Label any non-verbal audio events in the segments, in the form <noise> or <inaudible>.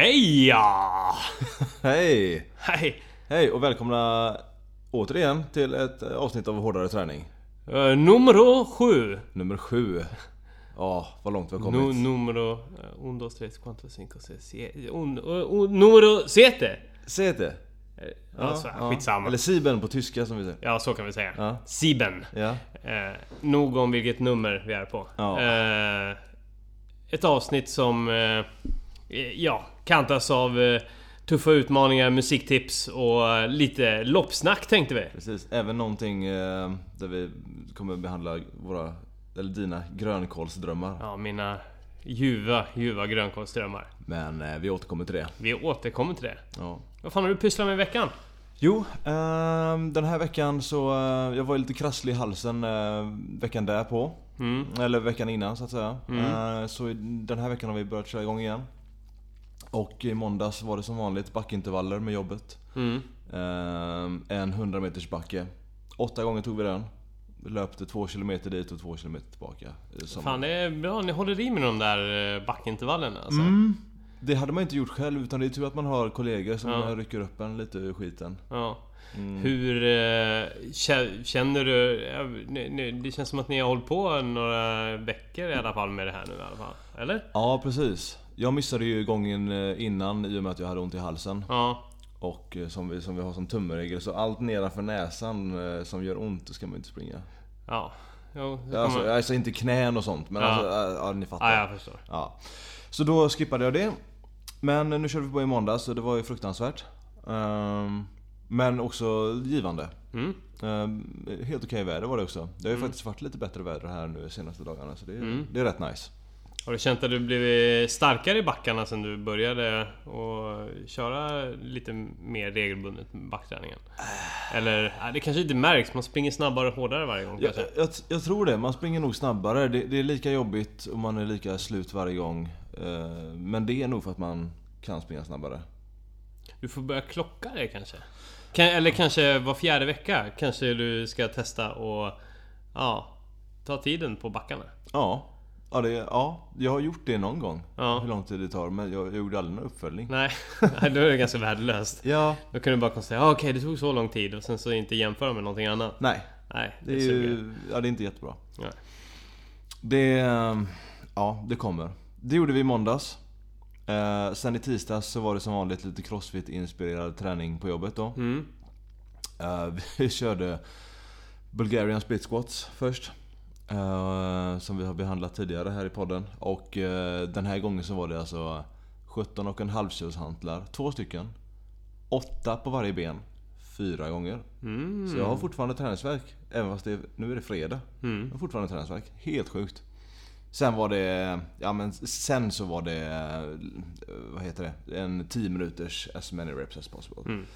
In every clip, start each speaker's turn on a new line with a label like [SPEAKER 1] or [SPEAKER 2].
[SPEAKER 1] Heja!
[SPEAKER 2] Hej!
[SPEAKER 1] Hej!
[SPEAKER 2] Hej och välkomna återigen till ett avsnitt av Hårdare Träning.
[SPEAKER 1] Uh, numero sju.
[SPEAKER 2] Nummer sju. Ja, vad långt vi har
[SPEAKER 1] Nu,
[SPEAKER 2] kommit.
[SPEAKER 1] numero... Uh, un, dos, tres, cuatro, cinco, seis, siete... Un, uh, un, numero siete!
[SPEAKER 2] Se det.
[SPEAKER 1] Alltså, skitsamma.
[SPEAKER 2] Eller Sieben på tyska som vi säger.
[SPEAKER 1] Ja, så kan vi säga.
[SPEAKER 2] Ja.
[SPEAKER 1] Sieben.
[SPEAKER 2] Ja.
[SPEAKER 1] Eh, nog om vilket nummer vi är på.
[SPEAKER 2] Ja.
[SPEAKER 1] Eh, ett avsnitt som... Eh, ja, kantas av eh, tuffa utmaningar, musiktips och eh, lite loppsnack tänkte vi.
[SPEAKER 2] Precis. Även någonting eh, där vi kommer behandla våra, eller dina grönkålsdrömmar.
[SPEAKER 1] Ja, mina ljuva, ljuva grönkålsdrömmar.
[SPEAKER 2] Men eh, vi återkommer till det.
[SPEAKER 1] Vi återkommer till det.
[SPEAKER 2] Ja.
[SPEAKER 1] Vad fan har du pysslat med i veckan?
[SPEAKER 2] Jo, ehm, den här veckan så... eh, jag var lite krasslig i halsen eh, veckan därpå.
[SPEAKER 1] Mm.
[SPEAKER 2] Eller veckan innan så att säga. Eh, så den här veckan har vi börjat köra igång igen. Och i måndags var det som vanligt backintervaller med jobbet.
[SPEAKER 1] Mm.
[SPEAKER 2] Ehm, en 100 meters backe. Åtta gånger tog vi den. Vi löpte två kilometer dit och två kilometer tillbaka. Eh, Som,
[SPEAKER 1] Fan det är bra, ni håller i med de där eh, backintervallerna alltså.
[SPEAKER 2] Mm. Det hade man inte gjort själv utan det är tur att man har kollegor som
[SPEAKER 1] Ja.
[SPEAKER 2] rycker upp en lite ur skiten.
[SPEAKER 1] Ja.
[SPEAKER 2] Mm.
[SPEAKER 1] Hur eh, kä- känner du... nu- Det känns som att ni har hållit på några veckor i alla fall med det här nu i alla fall. Eller?
[SPEAKER 2] Ja precis. Jag missade ju gången eh, innan i och med att jag hade ont i halsen.
[SPEAKER 1] Ja.
[SPEAKER 2] Och eh, som vi, som vi har som tumregel, så allt nedanför näsan eh, som gör ont, det ska man inte springa.
[SPEAKER 1] Ja. Jo,
[SPEAKER 2] Alltså, alltså inte knän och sånt, men
[SPEAKER 1] Ja.
[SPEAKER 2] alltså, ja, ni fattar.
[SPEAKER 1] ja, jag förstår.
[SPEAKER 2] Ja. Så då skippade jag det. Men nu körde vi på i måndags och det var ju fruktansvärt. Ehm, men också givande.
[SPEAKER 1] Mm.
[SPEAKER 2] Ehm, helt okej väder var det också. Det har ju faktiskt varit lite bättre väder här nu de senaste dagarna så det är,
[SPEAKER 1] Mm.
[SPEAKER 2] det är rätt nice.
[SPEAKER 1] Har du känt att du blivit starkare i backarna sen du började och köra lite mer regelbundet med backträningen? Eller, det kanske inte märks, man springer snabbare och hårdare varje gång
[SPEAKER 2] Jag, jag, jag tror det, man springer nog snabbare. Det, det är lika jobbigt och man är lika slut varje gång. Eh, Men det är nog för att man kan springa snabbare.
[SPEAKER 1] Du får börja klocka det kanske? Kan, eller kanske var fjärde vecka kanske du ska testa och ja, ta tiden på backarna?
[SPEAKER 2] Ja, ja, det, ja jag har gjort det någon gång.
[SPEAKER 1] Ja.
[SPEAKER 2] Hur lång tid det tar, men jag, jag gjorde aldrig någon uppföljning.
[SPEAKER 1] Nej, <laughs> då är det ganska värdelöst.
[SPEAKER 2] Ja,
[SPEAKER 1] Då kan du bara konstatera, ah, okej det tog så lång tid och sen så inte jämföra med någonting annat.
[SPEAKER 2] nej.
[SPEAKER 1] Nej,
[SPEAKER 2] Det
[SPEAKER 1] det,
[SPEAKER 2] är ju, ja, det är inte jättebra.
[SPEAKER 1] Nej.
[SPEAKER 2] Det, ehm, ja, det kommer. Det gjorde vi i måndags. Eh, sen i tisdags så var det som vanligt lite crossfit-inspirerad träning på jobbet då.
[SPEAKER 1] Mm.
[SPEAKER 2] Eh, <laughs> vi körde Bulgarian split squats först. Eh, som vi har behandlat tidigare här i podden. Och eh, den här gången så var det alltså 17,5 kilos hantlar, två stycken. Åtta på varje ben, fyra gånger.
[SPEAKER 1] Mm.
[SPEAKER 2] Så jag har fortfarande träningsvärk Även fast det, nu är det fredag.
[SPEAKER 1] Mm.
[SPEAKER 2] Jag har fortfarande träningsvärk Helt sjukt. Sen var det, ja men sen så var det, eh, vad heter det? En 10 minuters as many reps as possible.
[SPEAKER 1] Mm.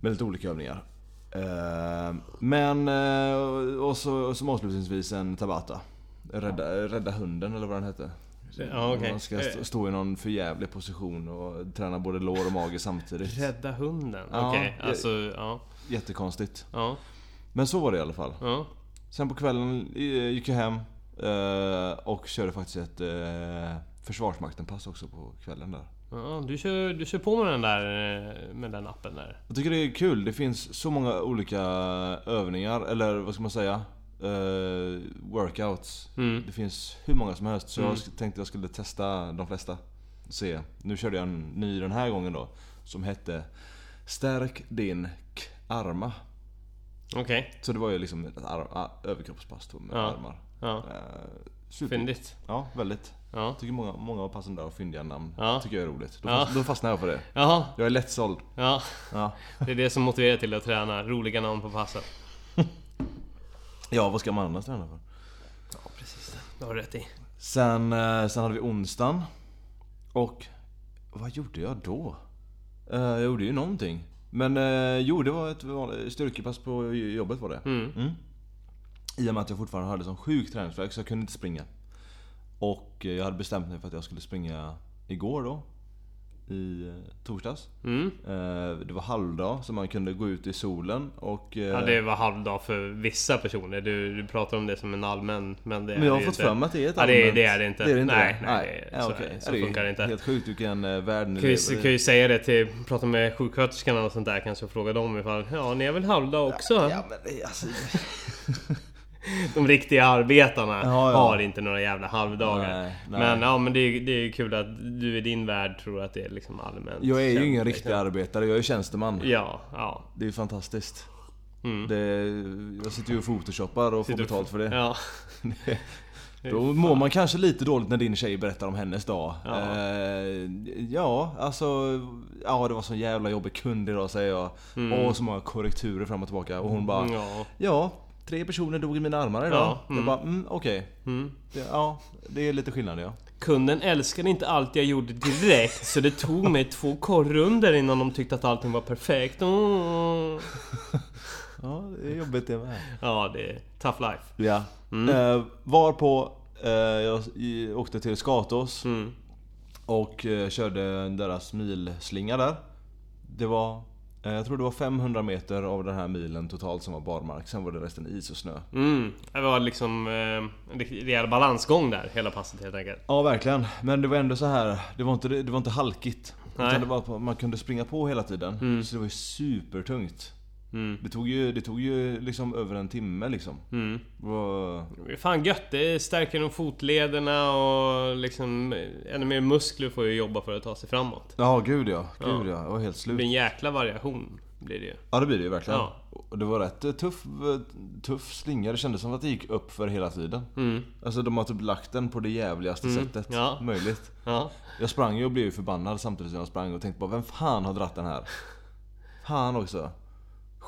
[SPEAKER 2] Med lite olika övningar. Eh, Men, eh, och så som avslutningsvis en Tabata. Rädda, rädda hunden eller vad den hette.
[SPEAKER 1] Ja, okej.
[SPEAKER 2] Man ska st- stå i någon förjävlig position och träna både lår och mage samtidigt.
[SPEAKER 1] Rädda hunden?
[SPEAKER 2] Ja,
[SPEAKER 1] Okej,
[SPEAKER 2] jag-
[SPEAKER 1] alltså ja.
[SPEAKER 2] Jättekonstigt.
[SPEAKER 1] Ja.
[SPEAKER 2] Men så var det i alla fall.
[SPEAKER 1] Ja.
[SPEAKER 2] Sen på kvällen eh, gick jag hem eh, och körde faktiskt ett eh, Försvarsmakten-pass också på kvällen där.
[SPEAKER 1] ja du, kör, du kör på med den där eh, med den appen där.
[SPEAKER 2] Jag tycker det är kul, det finns så många olika övningar, eller vad ska man säga? Eh, workouts.
[SPEAKER 1] Mm.
[SPEAKER 2] Det finns hur många som helst, så
[SPEAKER 1] Mm.
[SPEAKER 2] jag tänkte jag skulle testa de flesta. Se. Nu körde jag en ny den här gången då, som hette Stärk din k-arma.
[SPEAKER 1] Okej.
[SPEAKER 2] Så det var ju liksom ett ar- a- överkroppspass med
[SPEAKER 1] Ja.
[SPEAKER 2] armar.
[SPEAKER 1] Ja.
[SPEAKER 2] Eh, super.
[SPEAKER 1] Fyndigt.
[SPEAKER 2] Ja, väldigt.
[SPEAKER 1] Ja.
[SPEAKER 2] Tycker många, många av passen där har fyndiga namn.
[SPEAKER 1] Ja.
[SPEAKER 2] tycker jag är roligt. Då,
[SPEAKER 1] Ja.
[SPEAKER 2] fast, då fastnar jag på det.
[SPEAKER 1] Jaha.
[SPEAKER 2] Jag är lättsåld.
[SPEAKER 1] Ja.
[SPEAKER 2] Ja.
[SPEAKER 1] Det är det som motiverar till att träna. Roliga namn på passet. <laughs>
[SPEAKER 2] ja, vad ska man annars träna för?
[SPEAKER 1] Ja, precis. Det har du rätt i.
[SPEAKER 2] Sen, eh, sen hade vi onsdagen. Och vad gjorde jag då? Eh, jag gjorde ju någonting. Men eh, jo, det var ett styrkepass på jobbet var det.
[SPEAKER 1] Mm.
[SPEAKER 2] Mm. I och med att jag fortfarande hade sån sjuk träningsvärk så jag kunde inte springa. Och eh, jag hade bestämt mig för att jag skulle springa igår då. i eh, torsdags.
[SPEAKER 1] Mm.
[SPEAKER 2] Eh, det var halvdag så man kunde gå ut i solen och...
[SPEAKER 1] Ja, det var halvdag för vissa personer. Du, du pratar om det som en allmän, men det
[SPEAKER 2] Men jag har
[SPEAKER 1] det
[SPEAKER 2] fått för mig att det är ett
[SPEAKER 1] Ja, det,
[SPEAKER 2] allmänt-
[SPEAKER 1] det är det inte.
[SPEAKER 2] Det är det inte
[SPEAKER 1] nej,
[SPEAKER 2] det?
[SPEAKER 1] nej, det,
[SPEAKER 2] Ja,
[SPEAKER 1] så,
[SPEAKER 2] okej.
[SPEAKER 1] så
[SPEAKER 2] Ja, är
[SPEAKER 1] funkar det inte.
[SPEAKER 2] Helt sjukt vilken värld ni
[SPEAKER 1] Kan ju, kan ju säga det till, prata med sjuksköterskorna och sånt där kanske och fråga dem ifall Ja, ni är väl halvdag också?
[SPEAKER 2] Ja, men det- alltså, <laughs>
[SPEAKER 1] De riktiga arbetarna
[SPEAKER 2] Ja, ja.
[SPEAKER 1] har inte några jävla halvdagar.
[SPEAKER 2] Nej, nej.
[SPEAKER 1] Men ja, men det är, det är kul att du i din värld tror att det är liksom allmänt
[SPEAKER 2] jag är ju ingen
[SPEAKER 1] liksom.
[SPEAKER 2] riktig arbetare, jag är tjänsteman.
[SPEAKER 1] Ja, ja.
[SPEAKER 2] Det är ju fantastiskt.
[SPEAKER 1] Mm.
[SPEAKER 2] Det, jag sitter ju och photoshoppar och får
[SPEAKER 1] Sitter-
[SPEAKER 2] betalt för det.
[SPEAKER 1] Ja. <laughs>
[SPEAKER 2] Då mår man kanske lite dåligt när din tjej berättar om hennes dag.
[SPEAKER 1] Ja.
[SPEAKER 2] Eh, ja, alltså... Ja, det var så jävla jobbig kund idag säger jag. Och så många korrekturer fram och tillbaka. Och hon bara...
[SPEAKER 1] Mm, ja.
[SPEAKER 2] Ja, tre personer dog i mina armar idag.
[SPEAKER 1] Ja, mm.
[SPEAKER 2] Jag bara, mm, okej.
[SPEAKER 1] Mm.
[SPEAKER 2] Det- Ja, det är lite skillnad ja.
[SPEAKER 1] Kunden älskade inte allt jag gjorde direkt så det tog mig två korrunder innan de tyckte att allting var perfekt. Mm. <laughs>
[SPEAKER 2] Ja, det är jobbigt det med.
[SPEAKER 1] Ja, det är tough life.
[SPEAKER 2] Ja. Eh, var på eh, jag åkte till Skatås
[SPEAKER 1] Mm.
[SPEAKER 2] och eh, körde deras milslinga där. Det var, eh, jag tror det var 500 meter av den här milen totalt som var barmark. Sen var det resten is och snö.
[SPEAKER 1] Mm. Det var liksom eh, en rejäl balansgång där, hela passet helt enkelt.
[SPEAKER 2] Ja verkligen, men det var ändå så här. Det var inte, det var inte halkigt.
[SPEAKER 1] Nej.
[SPEAKER 2] Utan det var man kunde springa på hela tiden. Så det var ju supertungt.
[SPEAKER 1] Mm.
[SPEAKER 2] Det tog ju, det tog ju liksom över en timme liksom.
[SPEAKER 1] Mm.
[SPEAKER 2] Det var,
[SPEAKER 1] Det är fan gött, det stärker de fotlederna och liksom ännu mer muskler får ju jobba för att ta sig framåt.
[SPEAKER 2] ja gud ja, gud
[SPEAKER 1] Ja.
[SPEAKER 2] ja. Jag var helt
[SPEAKER 1] Det
[SPEAKER 2] slut.
[SPEAKER 1] blir en jäkla variation, blir det ju.
[SPEAKER 2] Ja det blir det ju verkligen.
[SPEAKER 1] Ja.
[SPEAKER 2] Och det var rätt eh, tuff, eh, tuff slinga. Det kändes som att det gick upp för hela tiden.
[SPEAKER 1] Mm.
[SPEAKER 2] Alltså de har typ lagt den på det jävligaste
[SPEAKER 1] Mm,
[SPEAKER 2] sättet
[SPEAKER 1] ja.
[SPEAKER 2] möjligt.
[SPEAKER 1] Ja.
[SPEAKER 2] Jag sprang ju och blev förbannad samtidigt som jag sprang och tänkte bara vem fan har dratt den här? Fan också.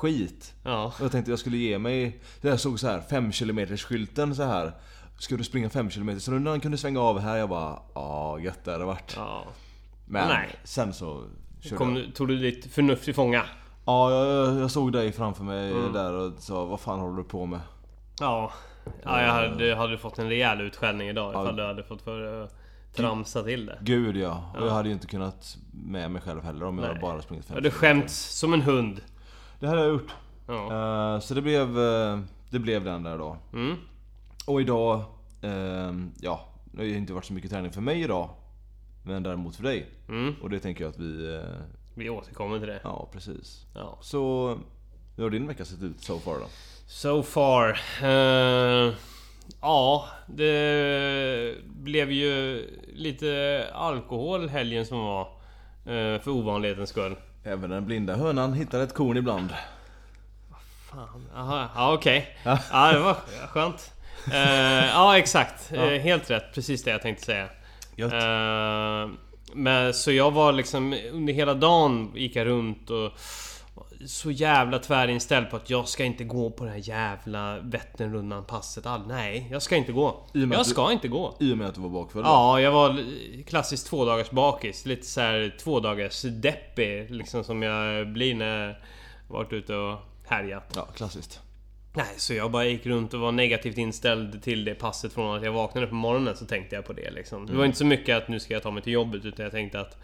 [SPEAKER 2] Skit.
[SPEAKER 1] Ja.
[SPEAKER 2] Och jag tänkte jag skulle ge mig, jag såg så här 5 km skylten så här. Ska du springa 5 km? Så när han kunde svänga av här, jag bara ja gött det hade varit.
[SPEAKER 1] ja.
[SPEAKER 2] Men
[SPEAKER 1] Nej.
[SPEAKER 2] sen så körde
[SPEAKER 1] Kom,
[SPEAKER 2] jag.
[SPEAKER 1] du- tog du ditt förnuft till fånga?
[SPEAKER 2] Ja, jag, jag såg dig framför mig
[SPEAKER 1] Mm.
[SPEAKER 2] där och sa vad fan håller du på med?
[SPEAKER 1] Ja. Ja, jag hade, hade fått en rejäl utskällning idag ifall
[SPEAKER 2] Ja.
[SPEAKER 1] du hade fått för att tramsa till det.
[SPEAKER 2] Gud ja. Och jag hade ju inte kunnat med mig själv heller om jag
[SPEAKER 1] Nej.
[SPEAKER 2] hade bara sprungit 5
[SPEAKER 1] Jag hade skämts som en hund.
[SPEAKER 2] Det hade jag gjort.
[SPEAKER 1] Ja.
[SPEAKER 2] Eh, så det blev, eh, det blev den där då.
[SPEAKER 1] Mm.
[SPEAKER 2] Och idag, eh, ja, det har inte varit så mycket träning för mig idag. Men däremot för dig.
[SPEAKER 1] Mm.
[SPEAKER 2] Och det tänker jag att vi, eh,
[SPEAKER 1] Vi återkommer till det.
[SPEAKER 2] ja precis.
[SPEAKER 1] Ja.
[SPEAKER 2] Så, hur har din vecka sett ut so far då?
[SPEAKER 1] So far. eh, ja, det blev ju lite alkohol helgen som var. eh, för ovanlighetens skull.
[SPEAKER 2] Även den blinda hönan hittar ett korn ibland.
[SPEAKER 1] Fan, aha, ja okej. Ja, det var skönt. Eh, ja, exakt. Eh, helt rätt. Precis det jag tänkte säga. Eh, men så jag var liksom under hela dagen gick jag runt och så jävla tvärinställd på att jag ska inte gå på det här jävla Vätternrundan passet. All, nej, jag ska inte gå. Jag
[SPEAKER 2] att du-
[SPEAKER 1] ska inte gå.
[SPEAKER 2] I och med att du var bakfull?
[SPEAKER 1] Ja, jag var klassiskt två dagars bakis. Lite så här två dagars deppig liksom som jag blir när jag varit ute och härjat.
[SPEAKER 2] Ja, klassiskt.
[SPEAKER 1] Nej, så jag bara gick runt och var negativt inställd till det passet från att jag vaknade på morgonen så tänkte jag på det liksom. Det var inte så mycket att nu ska jag ta mig till jobbet utan jag tänkte att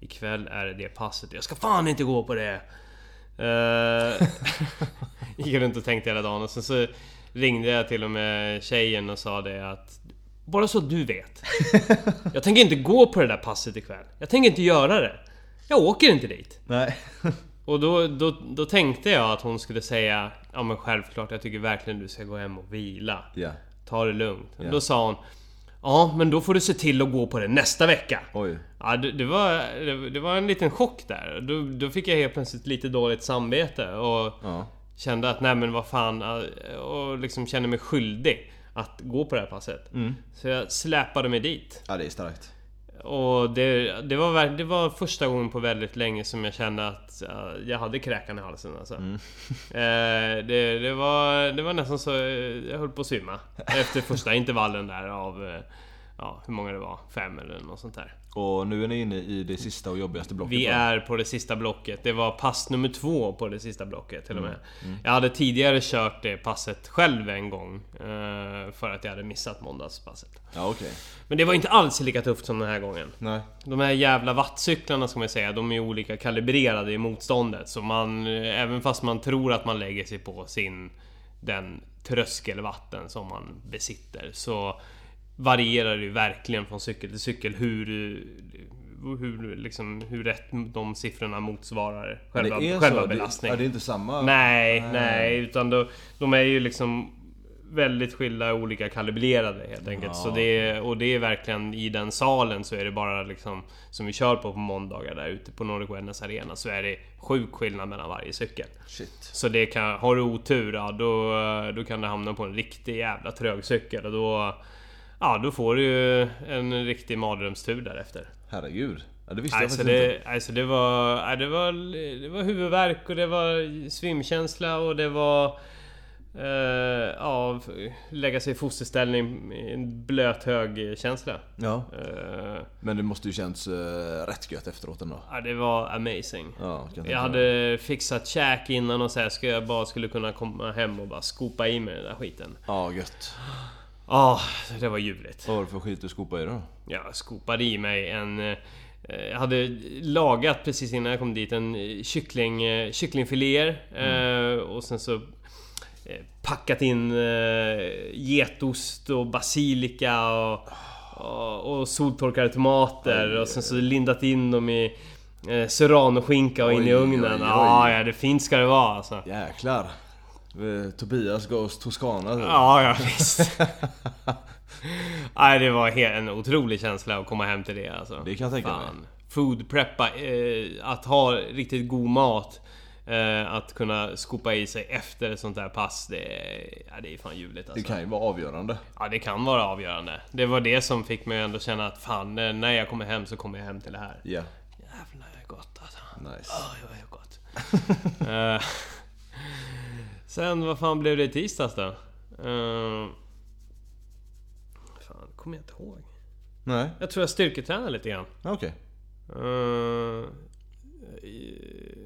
[SPEAKER 1] ikväll är det det passet. Jag ska fan inte gå på det! Uh, <laughs> gick runt och tänkte hela dagen och sen så ringde jag till och med tjejen och sa det att Bara så du vet. <laughs> Jag tänker inte gå på det där passet ikväll. Jag tänker inte göra det. Jag åker inte dit.
[SPEAKER 2] Nej. <laughs>
[SPEAKER 1] Och då, då, då tänkte jag att hon skulle säga Ja men självklart, jag tycker verkligen du ska gå hem och vila.
[SPEAKER 2] ja.
[SPEAKER 1] Ta det lugnt.
[SPEAKER 2] Ja.
[SPEAKER 1] Då sa hon Ja, men då får du se till att gå på det nästa vecka.
[SPEAKER 2] Oj.
[SPEAKER 1] Ja, det, det, var, det, det var en liten chock där. Då, då fick jag helt plötsligt lite dåligt samvete och
[SPEAKER 2] Ja.
[SPEAKER 1] kände att nej men vad fan äh, och liksom kände mig skyldig att gå på det här passet.
[SPEAKER 2] Mm.
[SPEAKER 1] Så jag släpade mig dit.
[SPEAKER 2] Ja, det är starkt.
[SPEAKER 1] Och det, det, var, det var första gången på väldigt länge som jag kände att ja, jag hade kräkan i halsen alltså. <laughs> Eh, det, det, var, det var nästan så eh, jag höll på att svimma. Efter första intervallen där av, eh, ja, hur många det var, fem eller något sånt där.
[SPEAKER 2] Och nu är ni inne i det sista och jobbigaste blocket
[SPEAKER 1] Vi är på det sista blocket. Det var pass nummer två på det sista blocket till och med.
[SPEAKER 2] Mm,
[SPEAKER 1] Jag hade tidigare kört det passet själv en gång. eh, För att jag hade missat måndagspasset.
[SPEAKER 2] Ja okej.
[SPEAKER 1] Men det var inte alls lika tufft som den här gången.
[SPEAKER 2] Nej.
[SPEAKER 1] De här jävla wattcyklarna ska man säga, de är olika kalibrerade i motståndet. Så man, eh, även fast man tror att man lägger sig på sin... Den tröskelvatten som man besitter. Så varierar ju verkligen från cykel till cykel hur... Hur, liksom, hur rätt de siffrorna motsvarar själva,
[SPEAKER 2] det är
[SPEAKER 1] själva
[SPEAKER 2] så?
[SPEAKER 1] belastningen.
[SPEAKER 2] Det, ja, det är inte samma?
[SPEAKER 1] Nej, nej, utan de, de är ju liksom väldigt skilda olika kalibrerade helt enkelt.
[SPEAKER 2] Ja.
[SPEAKER 1] Så det är, och det är verkligen i den salen så är det bara liksom som vi kör på på måndagar där ute på Nordic Wellness Arena så är det sjuk skillnad mellan varje cykel.
[SPEAKER 2] Shit.
[SPEAKER 1] Så det kan, har du otur ja, då, då kan du hamna på en riktig jävla trög cykel och då... Ja, då får du ju en riktig mardrömstur därefter.
[SPEAKER 2] Herregud. Ja, det visste jag
[SPEAKER 1] Alltså
[SPEAKER 2] faktiskt inte.
[SPEAKER 1] det, alltså det var... Det var, det var huvudvärk och det var svimkänsla och det var... Eh, ja, lägga sig i fosterställning i en blöt hög känsla.
[SPEAKER 2] Ja.
[SPEAKER 1] Eh,
[SPEAKER 2] Men det måste ju känts uh, rätt gött efteråt ändå.
[SPEAKER 1] ja, det var amazing.
[SPEAKER 2] Ja,
[SPEAKER 1] Jag
[SPEAKER 2] mig.
[SPEAKER 1] hade fixat käk innan och så här, ska jag bara skulle kunna komma hem och bara skopa i mig den där skiten.
[SPEAKER 2] Ja, gött.
[SPEAKER 1] Ja, det var ljuvligt.
[SPEAKER 2] Vad var det för skit du skopade i då?
[SPEAKER 1] Jag skopade i mig en... eh, Jag hade lagat precis innan jag kom dit en eh, kyckling, eh, kycklingfiléer eh, och sen så packat in getost och basilika och, och, och soltorkade tomater och sen så lindat in dem i serranoskinka och in i
[SPEAKER 2] Oj,
[SPEAKER 1] ugnen.
[SPEAKER 2] oj, oj.
[SPEAKER 1] Ja, ja, det fint ska det vara alltså.
[SPEAKER 2] Jäklar. Eh, Tobias Goes Toscana.
[SPEAKER 1] Ja, ja visst. Nej, det var en otrolig känsla att komma hem till det alltså.
[SPEAKER 2] Det kan jag tänka mig.
[SPEAKER 1] Food preppa, eh, att ha riktigt god mat. Eh, att kunna skopa i sig efter ett sånt där pass, det, är- ja, det är fan ljuvligt
[SPEAKER 2] Det
[SPEAKER 1] alltså.
[SPEAKER 2] kan ju vara avgörande.
[SPEAKER 1] Ja, det kan vara avgörande. Det var det som fick mig ändå känna att fan, eh, när jag kommer hem så kommer jag hem till det här.
[SPEAKER 2] Ja.
[SPEAKER 1] Jävlar, det är gott alltså.
[SPEAKER 2] Nice.
[SPEAKER 1] Oj, vad är gott. <laughs> Eh, Sen, vad fan blev det i tisdags då? Uh, fan, kommer jag inte ihåg.
[SPEAKER 2] Nej,
[SPEAKER 1] Jag tror jag styrketränade lite grann.
[SPEAKER 2] okej.
[SPEAKER 1] Eh, i-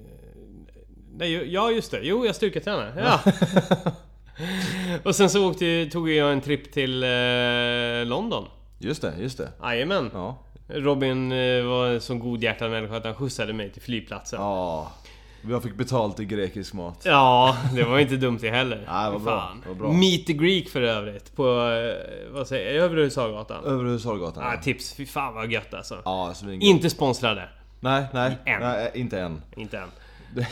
[SPEAKER 1] nej, ja just det. Jo, jag styrketränade. Ja. <laughs> Och sen så åkte, tog jag en tripp till eh, London.
[SPEAKER 2] Just det, just det.
[SPEAKER 1] Jajamän.
[SPEAKER 2] Ja.
[SPEAKER 1] Robin eh, var en sån godhjärtad människa att han skjutsade mig till flygplatsen.
[SPEAKER 2] Ja. Jag fick betalt i grekisk mat.
[SPEAKER 1] Ja, det var inte dumt det heller. <laughs>
[SPEAKER 2] Nej, vad bra,
[SPEAKER 1] Fan.
[SPEAKER 2] vad bra.
[SPEAKER 1] Meet the Greek för övrigt. På, eh, vad säger jag, Övre Husagatan.
[SPEAKER 2] Över Husargatan.
[SPEAKER 1] Ah, tips, fy fan vad gött alltså.
[SPEAKER 2] Ja, svingött.
[SPEAKER 1] Inte sponsrade.
[SPEAKER 2] Nej, nej.
[SPEAKER 1] Än.
[SPEAKER 2] nej inte än.
[SPEAKER 1] Inte än. <laughs>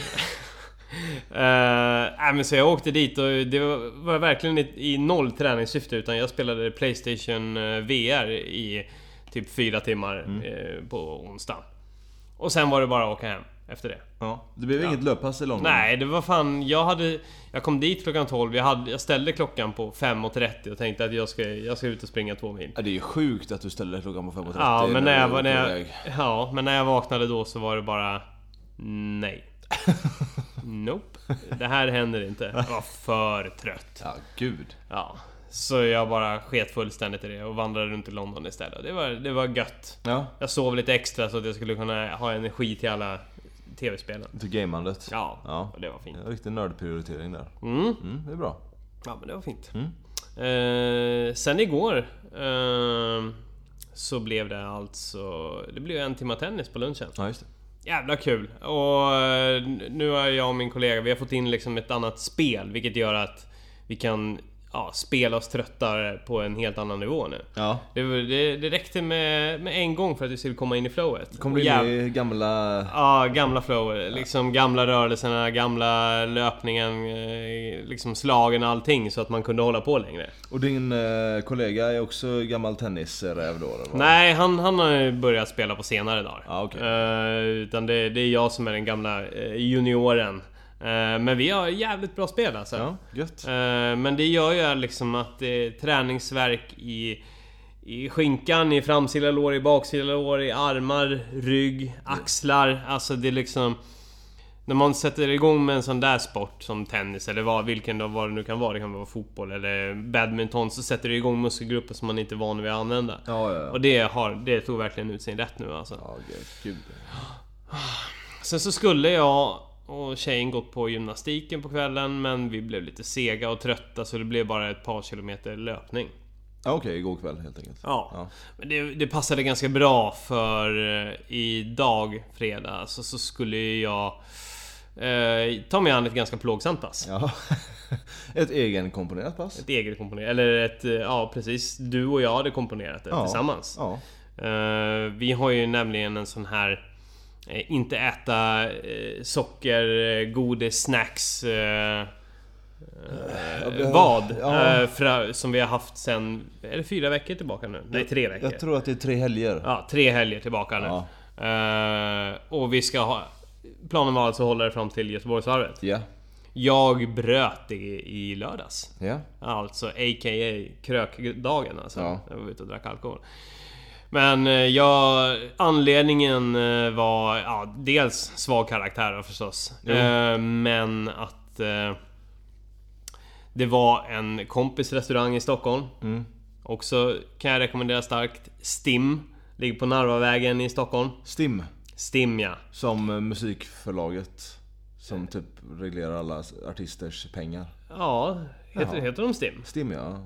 [SPEAKER 1] Eh, nej, men så jag åkte dit och det var, var verkligen i, i noll träningssyfte utan jag spelade Playstation eh, VR i typ fyra timmar
[SPEAKER 2] Mm.
[SPEAKER 1] eh, på onsdagen. Och sen var det bara att åka hem efter det.
[SPEAKER 2] Ja. Det blev inget löppass i London?
[SPEAKER 1] Nej, det var fan... Jag hade... Jag kom dit klockan 12. Jag, hade, jag ställde klockan på 5.30 och tänkte att jag ska, jag ska ut och springa två mil.
[SPEAKER 2] Ja, det är ju sjukt att du ställer klockan på 5.30
[SPEAKER 1] Ja, men när jag, var-
[SPEAKER 2] är
[SPEAKER 1] när jag, ja, men när jag vaknade då så var det bara... Nej. <laughs> Nope. Det här händer inte. Jag var för trött.
[SPEAKER 2] Ja, gud.
[SPEAKER 1] Ja. Så jag bara sket fullständigt i det och vandrade runt i London istället. Det var, det var gött.
[SPEAKER 2] Ja,
[SPEAKER 1] Jag sov lite extra så att jag skulle kunna ha energi till alla TV-spelen.
[SPEAKER 2] till gamandet.
[SPEAKER 1] Ja,
[SPEAKER 2] Ja.
[SPEAKER 1] och det var fint.
[SPEAKER 2] En riktig nördprioritering där.
[SPEAKER 1] Mm.
[SPEAKER 2] Mm, det är bra.
[SPEAKER 1] Ja men det var fint.
[SPEAKER 2] Mm.
[SPEAKER 1] Eh, sen igår eh, så blev det alltså... Det blev en timma tennis på lunchen.
[SPEAKER 2] Ja, just det.
[SPEAKER 1] Jävla kul! Och eh, nu har jag och min kollega, vi har fått in liksom ett annat spel vilket gör att vi kan ja, spela oss trötta på en helt annan nivå nu.
[SPEAKER 2] Ja.
[SPEAKER 1] Det, det, det räckte med, med en gång för att vi skulle komma in i flowet.
[SPEAKER 2] Kom du in i gamla...
[SPEAKER 1] Ja, gamla flow. Liksom gamla rörelserna, gamla löpningen, eh, liksom slagen och allting så att man kunde hålla på längre.
[SPEAKER 2] Och din eh, kollega är också gammal tennisräv då? Eller?
[SPEAKER 1] Nej, han, han har börjat spela på senare dagar.
[SPEAKER 2] Ja, okej.
[SPEAKER 1] Eh, utan det, det är jag som är den gamla eh, junioren. Eh, men vi har jävligt bra spel alltså.
[SPEAKER 2] Ja, gött.
[SPEAKER 1] Eh, men det gör ju liksom att det är träningsverk i i skinkan, i framsida lår, i baksida lår, i armar, rygg, axlar. Alltså det är liksom... När man sätter igång med en sån där sport som tennis eller vad, vilken då, vad det nu kan vara. Det kan vara fotboll eller badminton. Så sätter det igång muskelgrupper som man inte är van vid att använda.
[SPEAKER 2] Ja, ja, ja.
[SPEAKER 1] Och det, har, det tog verkligen ut sin rätt nu alltså.
[SPEAKER 2] Ja, gud.
[SPEAKER 1] Sen så skulle jag och tjejen gått på gymnastiken på kvällen men vi blev lite sega och trötta så det blev bara ett par kilometer löpning.
[SPEAKER 2] Okej, igår kväll helt enkelt.
[SPEAKER 1] Ja.
[SPEAKER 2] Ja.
[SPEAKER 1] Men det, det passade ganska bra för eh, idag, fredag, så, så skulle jag eh, ta mig an ett ganska plågsamt pass.
[SPEAKER 2] Ja. <laughs> Ett egenkomponerat pass.
[SPEAKER 1] Ett eget komponerat, eller ett, eh, ja precis, du och jag hade komponerat det
[SPEAKER 2] Ja.
[SPEAKER 1] tillsammans.
[SPEAKER 2] Ja.
[SPEAKER 1] Eh, vi har ju nämligen en sån här Inte äta eh, socker, eh, godis, snacks eh, eh,
[SPEAKER 2] har-
[SPEAKER 1] Vad?
[SPEAKER 2] ja.
[SPEAKER 1] Eh, fra, som vi har haft sen... Är det fyra veckor tillbaka nu? Nej, tre veckor.
[SPEAKER 2] Jag tror att det är tre helger.
[SPEAKER 1] Ja, tre helger tillbaka nu.
[SPEAKER 2] Ja.
[SPEAKER 1] Eh, och vi ska ha... Planen var alltså att hålla det fram till Göteborgsvarvet.
[SPEAKER 2] Ja.
[SPEAKER 1] Jag bröt det i lördags.
[SPEAKER 2] Ja.
[SPEAKER 1] Alltså a.k.a. krökdagen alltså.
[SPEAKER 2] Ja.
[SPEAKER 1] Jag var ute och drack alkohol. Men eh, jag... Anledningen eh, var ja, dels svag karaktär förstås. Eh, Men att... Det var en kompis restaurang i Stockholm.
[SPEAKER 2] Mm.
[SPEAKER 1] Också kan jag rekommendera starkt. Stim. Ligger på Narvavägen i Stockholm.
[SPEAKER 2] Stim.
[SPEAKER 1] Stim ja.
[SPEAKER 2] Som musikförlaget. Som typ reglerar alla artisters pengar.
[SPEAKER 1] Ja, heter,
[SPEAKER 2] Jaha.
[SPEAKER 1] heter de Stim?
[SPEAKER 2] Stim ja.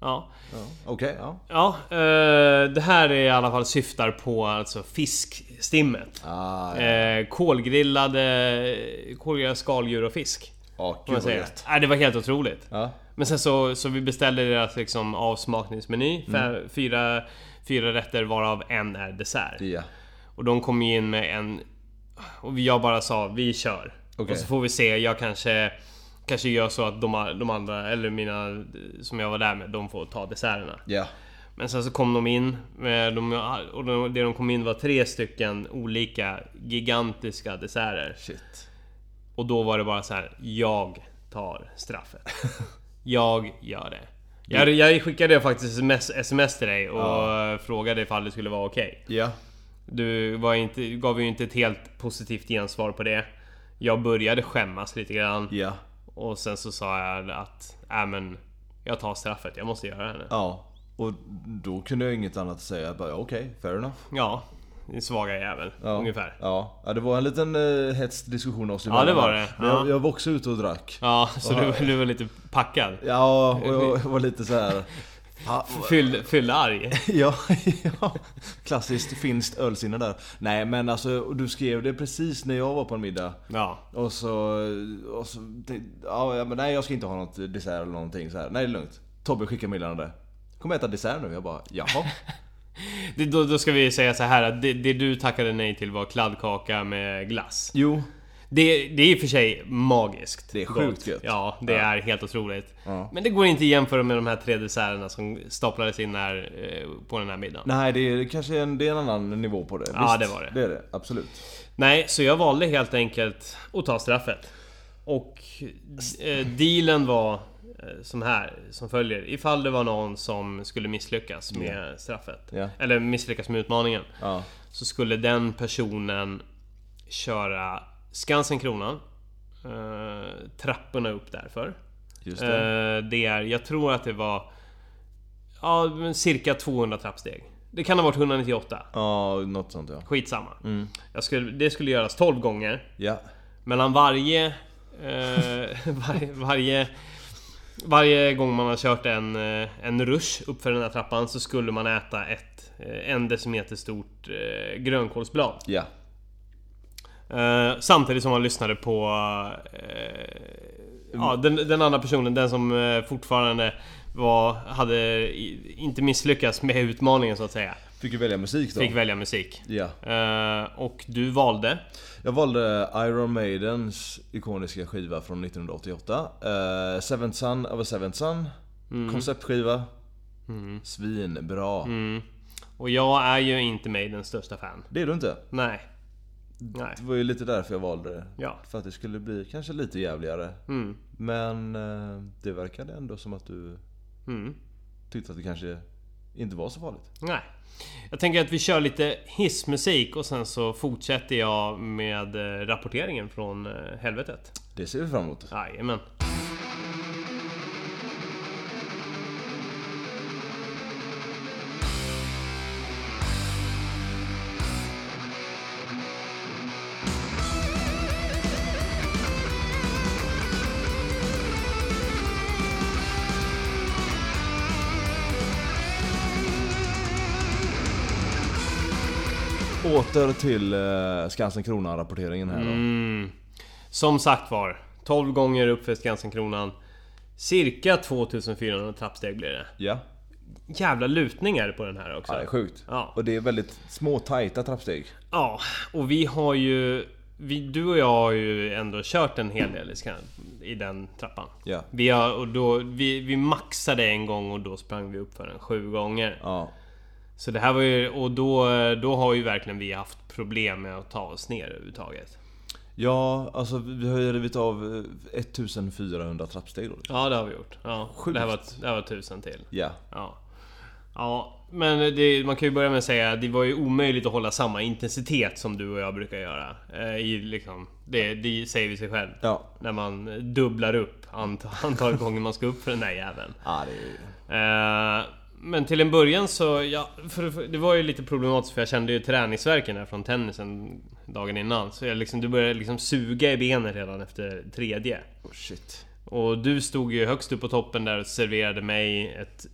[SPEAKER 1] Ja.
[SPEAKER 2] ja. Okej, ja.
[SPEAKER 1] Ja, eh, det här är i alla fall syftar på alltså fiskstimmet.
[SPEAKER 2] Ah, ja.
[SPEAKER 1] Eh, kolgrillade, kolgrillade skaldjur och fisk.
[SPEAKER 2] Ja,
[SPEAKER 1] Kan
[SPEAKER 2] gud vad gött.
[SPEAKER 1] Nej, det var helt otroligt.
[SPEAKER 2] Ja.
[SPEAKER 1] Men sen så, så vi beställde deras liksom avsmakningsmeny. Fem, fyra, fyra rätter varav en är dessert.
[SPEAKER 2] Ja.
[SPEAKER 1] Och de kom in med en... Och jag bara sa vi kör.
[SPEAKER 2] Okej.
[SPEAKER 1] Och så får vi se. Jag kanske... Kanske gör så att de, de andra, eller mina som jag var där med, de får ta desserterna.
[SPEAKER 2] Ja.
[SPEAKER 1] Men sen så kom de in med de, och de, det de kom in var tre stycken olika gigantiska desserter.
[SPEAKER 2] Shit.
[SPEAKER 1] Och då var det bara så här: jag tar straffet. <laughs> Jag gör det. Jag, jag skickade faktiskt sms, sms till dig och frågade ifall det skulle vara okej.
[SPEAKER 2] Ja.
[SPEAKER 1] Du var inte, gav ju inte ett helt positivt gensvar på det. Jag började skämmas lite grann.
[SPEAKER 2] Ja.
[SPEAKER 1] Och sen så sa jag att, äh men jag tar straffet, jag måste göra det nu.
[SPEAKER 2] Ja. Och då kunde jag inget annat säga. Jag bara, okej, fair enough.
[SPEAKER 1] Ja, din svaga jävel.
[SPEAKER 2] Ja.
[SPEAKER 1] Ungefär.
[SPEAKER 2] Ja. ja, det var en liten uh, hetsk diskussion oss
[SPEAKER 1] Ja, det var
[SPEAKER 2] emellan.
[SPEAKER 1] det. Ja.
[SPEAKER 2] jag, jag var också ute och drack.
[SPEAKER 1] Ja, så du, du var lite packad.
[SPEAKER 2] Ja, och jag var lite så här. Ja,
[SPEAKER 1] Fyll, fyll arg. <laughs>
[SPEAKER 2] ja, ja. Klassiskt finskt ölsinne där. Nej men alltså, du skrev det precis när jag var på en middag.
[SPEAKER 1] Ja.
[SPEAKER 2] Och så... Och så ja, men nej jag ska inte ha något dessert eller någonting så här. Nej det är lugnt. Tobbe skickar meddelande. Kommer äta dessert nu? Jag bara, jaha. <laughs>
[SPEAKER 1] Det, då, då ska vi säga så här att det, det du tackade nej till var kladdkaka med glass.
[SPEAKER 2] Jo.
[SPEAKER 1] Det, det är i och för sig magiskt.
[SPEAKER 2] Det är sjukt
[SPEAKER 1] gott.
[SPEAKER 2] gött.
[SPEAKER 1] Ja, det
[SPEAKER 2] Ja.
[SPEAKER 1] är helt otroligt.
[SPEAKER 2] Ja.
[SPEAKER 1] Men det går inte att jämföra med de här tre desserterna som staplades in här eh, på den här middagen.
[SPEAKER 2] Nej det är kanske en, det är en annan nivå på det.
[SPEAKER 1] Ja, det var det.
[SPEAKER 2] Det är det, absolut.
[SPEAKER 1] Nej, så jag valde helt enkelt att ta straffet. Och eh, dealen var eh, som här, som följer. Ifall det var någon som skulle misslyckas med straffet.
[SPEAKER 2] Ja.
[SPEAKER 1] Eller misslyckas med utmaningen.
[SPEAKER 2] Ja.
[SPEAKER 1] Så skulle den personen köra Skansen Kronan. Eh, trapporna upp därför.
[SPEAKER 2] Just det.
[SPEAKER 1] Eh, det är, jag tror att det var... Ja, cirka 200 trappsteg. Det kan ha varit 198.
[SPEAKER 2] Ja, något sånt ja.
[SPEAKER 1] Skitsamma.
[SPEAKER 2] Mm.
[SPEAKER 1] Jag skulle, det skulle göras 12 gånger.
[SPEAKER 2] Ja.
[SPEAKER 1] Mellan varje... Eh, <laughs> varje, varje... Varje gång man har kört en, eh, en rush uppför den här trappan så skulle man äta ett en decimeter stort grönkålsblad.
[SPEAKER 2] Ja.
[SPEAKER 1] Eh, samtidigt som man lyssnade på... Eh, ja, den, den andra personen, den som eh, fortfarande var, hade i, inte misslyckats med utmaningen så att säga.
[SPEAKER 2] Fick ju välja musik då.
[SPEAKER 1] Fick välja musik.
[SPEAKER 2] Ja.
[SPEAKER 1] Och du valde?
[SPEAKER 2] Jag valde Iron Maidens ikoniska skiva från 1988. Uh, Seventh Son of a Seventh Son. Konceptskiva. Svinbra.
[SPEAKER 1] Mm. Och jag är ju inte Maidens största fan.
[SPEAKER 2] Det är du inte?
[SPEAKER 1] Nej. Nej.
[SPEAKER 2] Det var ju lite därför jag valde det.
[SPEAKER 1] Ja.
[SPEAKER 2] För att det skulle bli kanske lite jävligare.
[SPEAKER 1] Mm.
[SPEAKER 2] Men eh, det verkade ändå som att du
[SPEAKER 1] Mm.
[SPEAKER 2] tyckte att det kanske inte var så farligt.
[SPEAKER 1] Nej. Jag tänker att vi kör lite hissmusik och sen så fortsätter jag med eh, rapporteringen från eh, helvetet.
[SPEAKER 2] Det ser vi fram emot.
[SPEAKER 1] Jajamän.
[SPEAKER 2] Åter till eh, Skansen Kronan-rapporteringen här då.
[SPEAKER 1] Mm. Som sagt var, 12 gånger upp för Skansen-kronan. Cirka 2400 trappsteg blir det.
[SPEAKER 2] Ja.
[SPEAKER 1] Jävla lutningar på den här också.
[SPEAKER 2] ja, det är sjukt.
[SPEAKER 1] Ja.
[SPEAKER 2] Och det är väldigt små tajta trappsteg.
[SPEAKER 1] Ja, och vi har ju... Vi, du och jag har ju ändå kört en hel del i, Skan- i den trappan.
[SPEAKER 2] Ja.
[SPEAKER 1] Vi, har, och då, vi, vi maxade en gång och då sprang vi upp för den sju gånger.
[SPEAKER 2] Ja.
[SPEAKER 1] Så det här var ju... Och då, då har ju verkligen vi haft problem med att ta oss ner överhuvudtaget.
[SPEAKER 2] Ja, alltså vi har ju rivit av eh, 1400 trappsteg då.
[SPEAKER 1] Ja, det har vi gjort. Ja,
[SPEAKER 2] Sjukt.
[SPEAKER 1] det här var, det här var tusen till.
[SPEAKER 2] Ja.
[SPEAKER 1] Ja. Ja, men det, man kan ju börja med att säga att det var ju omöjligt att hålla samma intensitet som du och jag brukar göra. Eh, I liksom, det, det säger vi sig själv.
[SPEAKER 2] Ja.
[SPEAKER 1] När man dubblar upp antal, antal <laughs> gånger man ska upp för den där jäveln.
[SPEAKER 2] Ja, det är...
[SPEAKER 1] Eh, men till en början så, ja, för, för, det var ju lite problematiskt för jag kände ju träningsvärken där från tennisen dagen innan. Så jag liksom, du började liksom suga i benen redan efter tredje.
[SPEAKER 2] Oh, shit.
[SPEAKER 1] Och du stod ju högst upp på toppen där och serverade mig ett...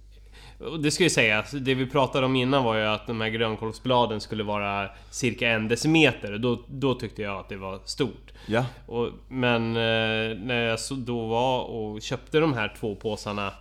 [SPEAKER 1] Och det ska ju sägas, det vi pratade om innan var ju att de här grönkålsbladen skulle vara cirka en decimeter. Då, då tyckte jag att det var stort.
[SPEAKER 2] Ja.
[SPEAKER 1] Och, men eh, när jag så då var och köpte de här två påsarna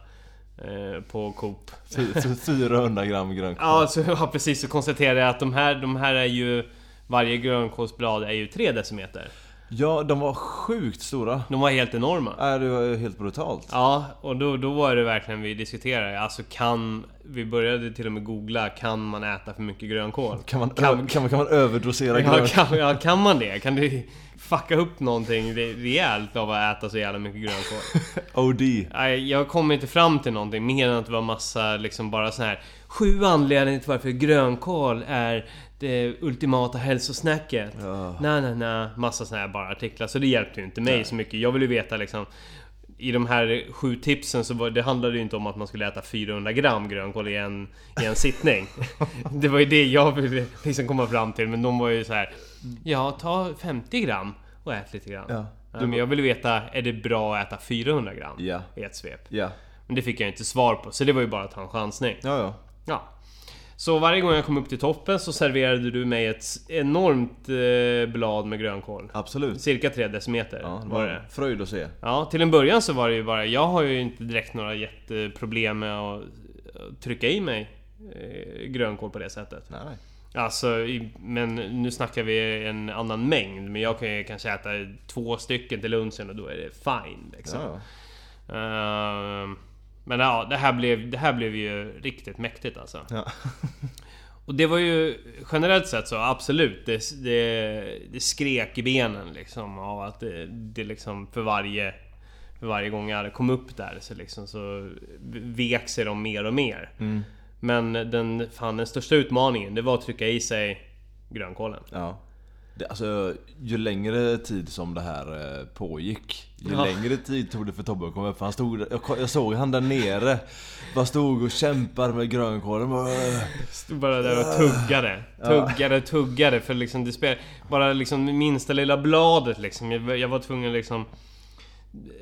[SPEAKER 1] på Coop.
[SPEAKER 2] Fy- fy- 400 gram grönkål.
[SPEAKER 1] Ja, så, ja precis, så konstaterade jag att de här, de här är ju... Varje grönkålsblad är ju 3 decimeter.
[SPEAKER 2] Ja, de var sjukt stora.
[SPEAKER 1] De var helt enorma.
[SPEAKER 2] Nej, det var helt brutalt.
[SPEAKER 1] Ja, och då, då var det verkligen vi diskuterade. Alltså kan... Vi började till och med googla, kan man äta för mycket grönkål?
[SPEAKER 2] Kan man,
[SPEAKER 1] Kan-
[SPEAKER 2] kan, kan, man, överdosera
[SPEAKER 1] Ja,
[SPEAKER 2] grönkål?
[SPEAKER 1] kan, ja, kan man det? Kan det fucka upp någonting re- rejält av att äta så jävla mycket grönkål? <laughs>
[SPEAKER 2] OD.
[SPEAKER 1] Nej, jag kom inte fram till någonting mer än att det var massa liksom bara så här Sju anledningar till varför grönkål är det ultimata hälsosnacket.
[SPEAKER 2] Ja.
[SPEAKER 1] Nej, nej, nej. Massa såna här bara artiklar. Så det hjälpte ju inte mig så mycket. Jag ville ju veta liksom i de här sju tipsen så var, det handlade ju inte om att man skulle äta 400 gram grönkål i en, i en sittning. <laughs> Det var ju det jag ville liksom komma fram till. Men de var ju så här. Ja, ta 50 gram och ät lite grann.
[SPEAKER 2] Ja.
[SPEAKER 1] Ja, men jag ville veta, är det bra att äta 400 gram
[SPEAKER 2] Ja.
[SPEAKER 1] i ett svep?
[SPEAKER 2] Ja.
[SPEAKER 1] Men det fick jag inte svar på, så det var ju bara att ta en chansning.
[SPEAKER 2] Ja, ja.
[SPEAKER 1] Ja. Så varje gång jag kom upp till toppen så serverade du mig ett enormt eh, blad med grönkål.
[SPEAKER 2] Absolut.
[SPEAKER 1] Cirka 3 decimeter
[SPEAKER 2] Ja, det
[SPEAKER 1] var
[SPEAKER 2] var
[SPEAKER 1] det.
[SPEAKER 2] fröjd att se.
[SPEAKER 1] Ja, till en början så var det ju bara... Jag har ju inte direkt några jätteproblem med att trycka i mig eh, grönkål på det sättet.
[SPEAKER 2] Nej.
[SPEAKER 1] Alltså, men nu snackar vi en annan mängd. Men jag kan ju kanske äta två stycken till lunchen och då är det fine liksom.
[SPEAKER 2] Ja.
[SPEAKER 1] Ehm, men ja, det här, blev, det här blev ju riktigt mäktigt alltså.
[SPEAKER 2] Ja. <laughs>
[SPEAKER 1] Och det var ju generellt sett så absolut, det, det, det skrek i benen liksom av att det, det liksom för varje... För varje gång jag kom upp där så liksom så vek sig de mer och mer.
[SPEAKER 2] Mm.
[SPEAKER 1] Men den, fan, den största utmaningen det var att trycka i sig grönkålen.
[SPEAKER 2] ja. Det, alltså, ju längre tid som det här eh, pågick Ju
[SPEAKER 1] Ja.
[SPEAKER 2] längre tid tog det för Tobbe att komma upp han stod jag, jag såg han där nere Bara stod och kämpade med grönkålen.
[SPEAKER 1] Stod bara där och tuggade. Tuggade, tuggade. För liksom det spel, Bara liksom minsta lilla bladet liksom. Jag, jag var tvungen liksom...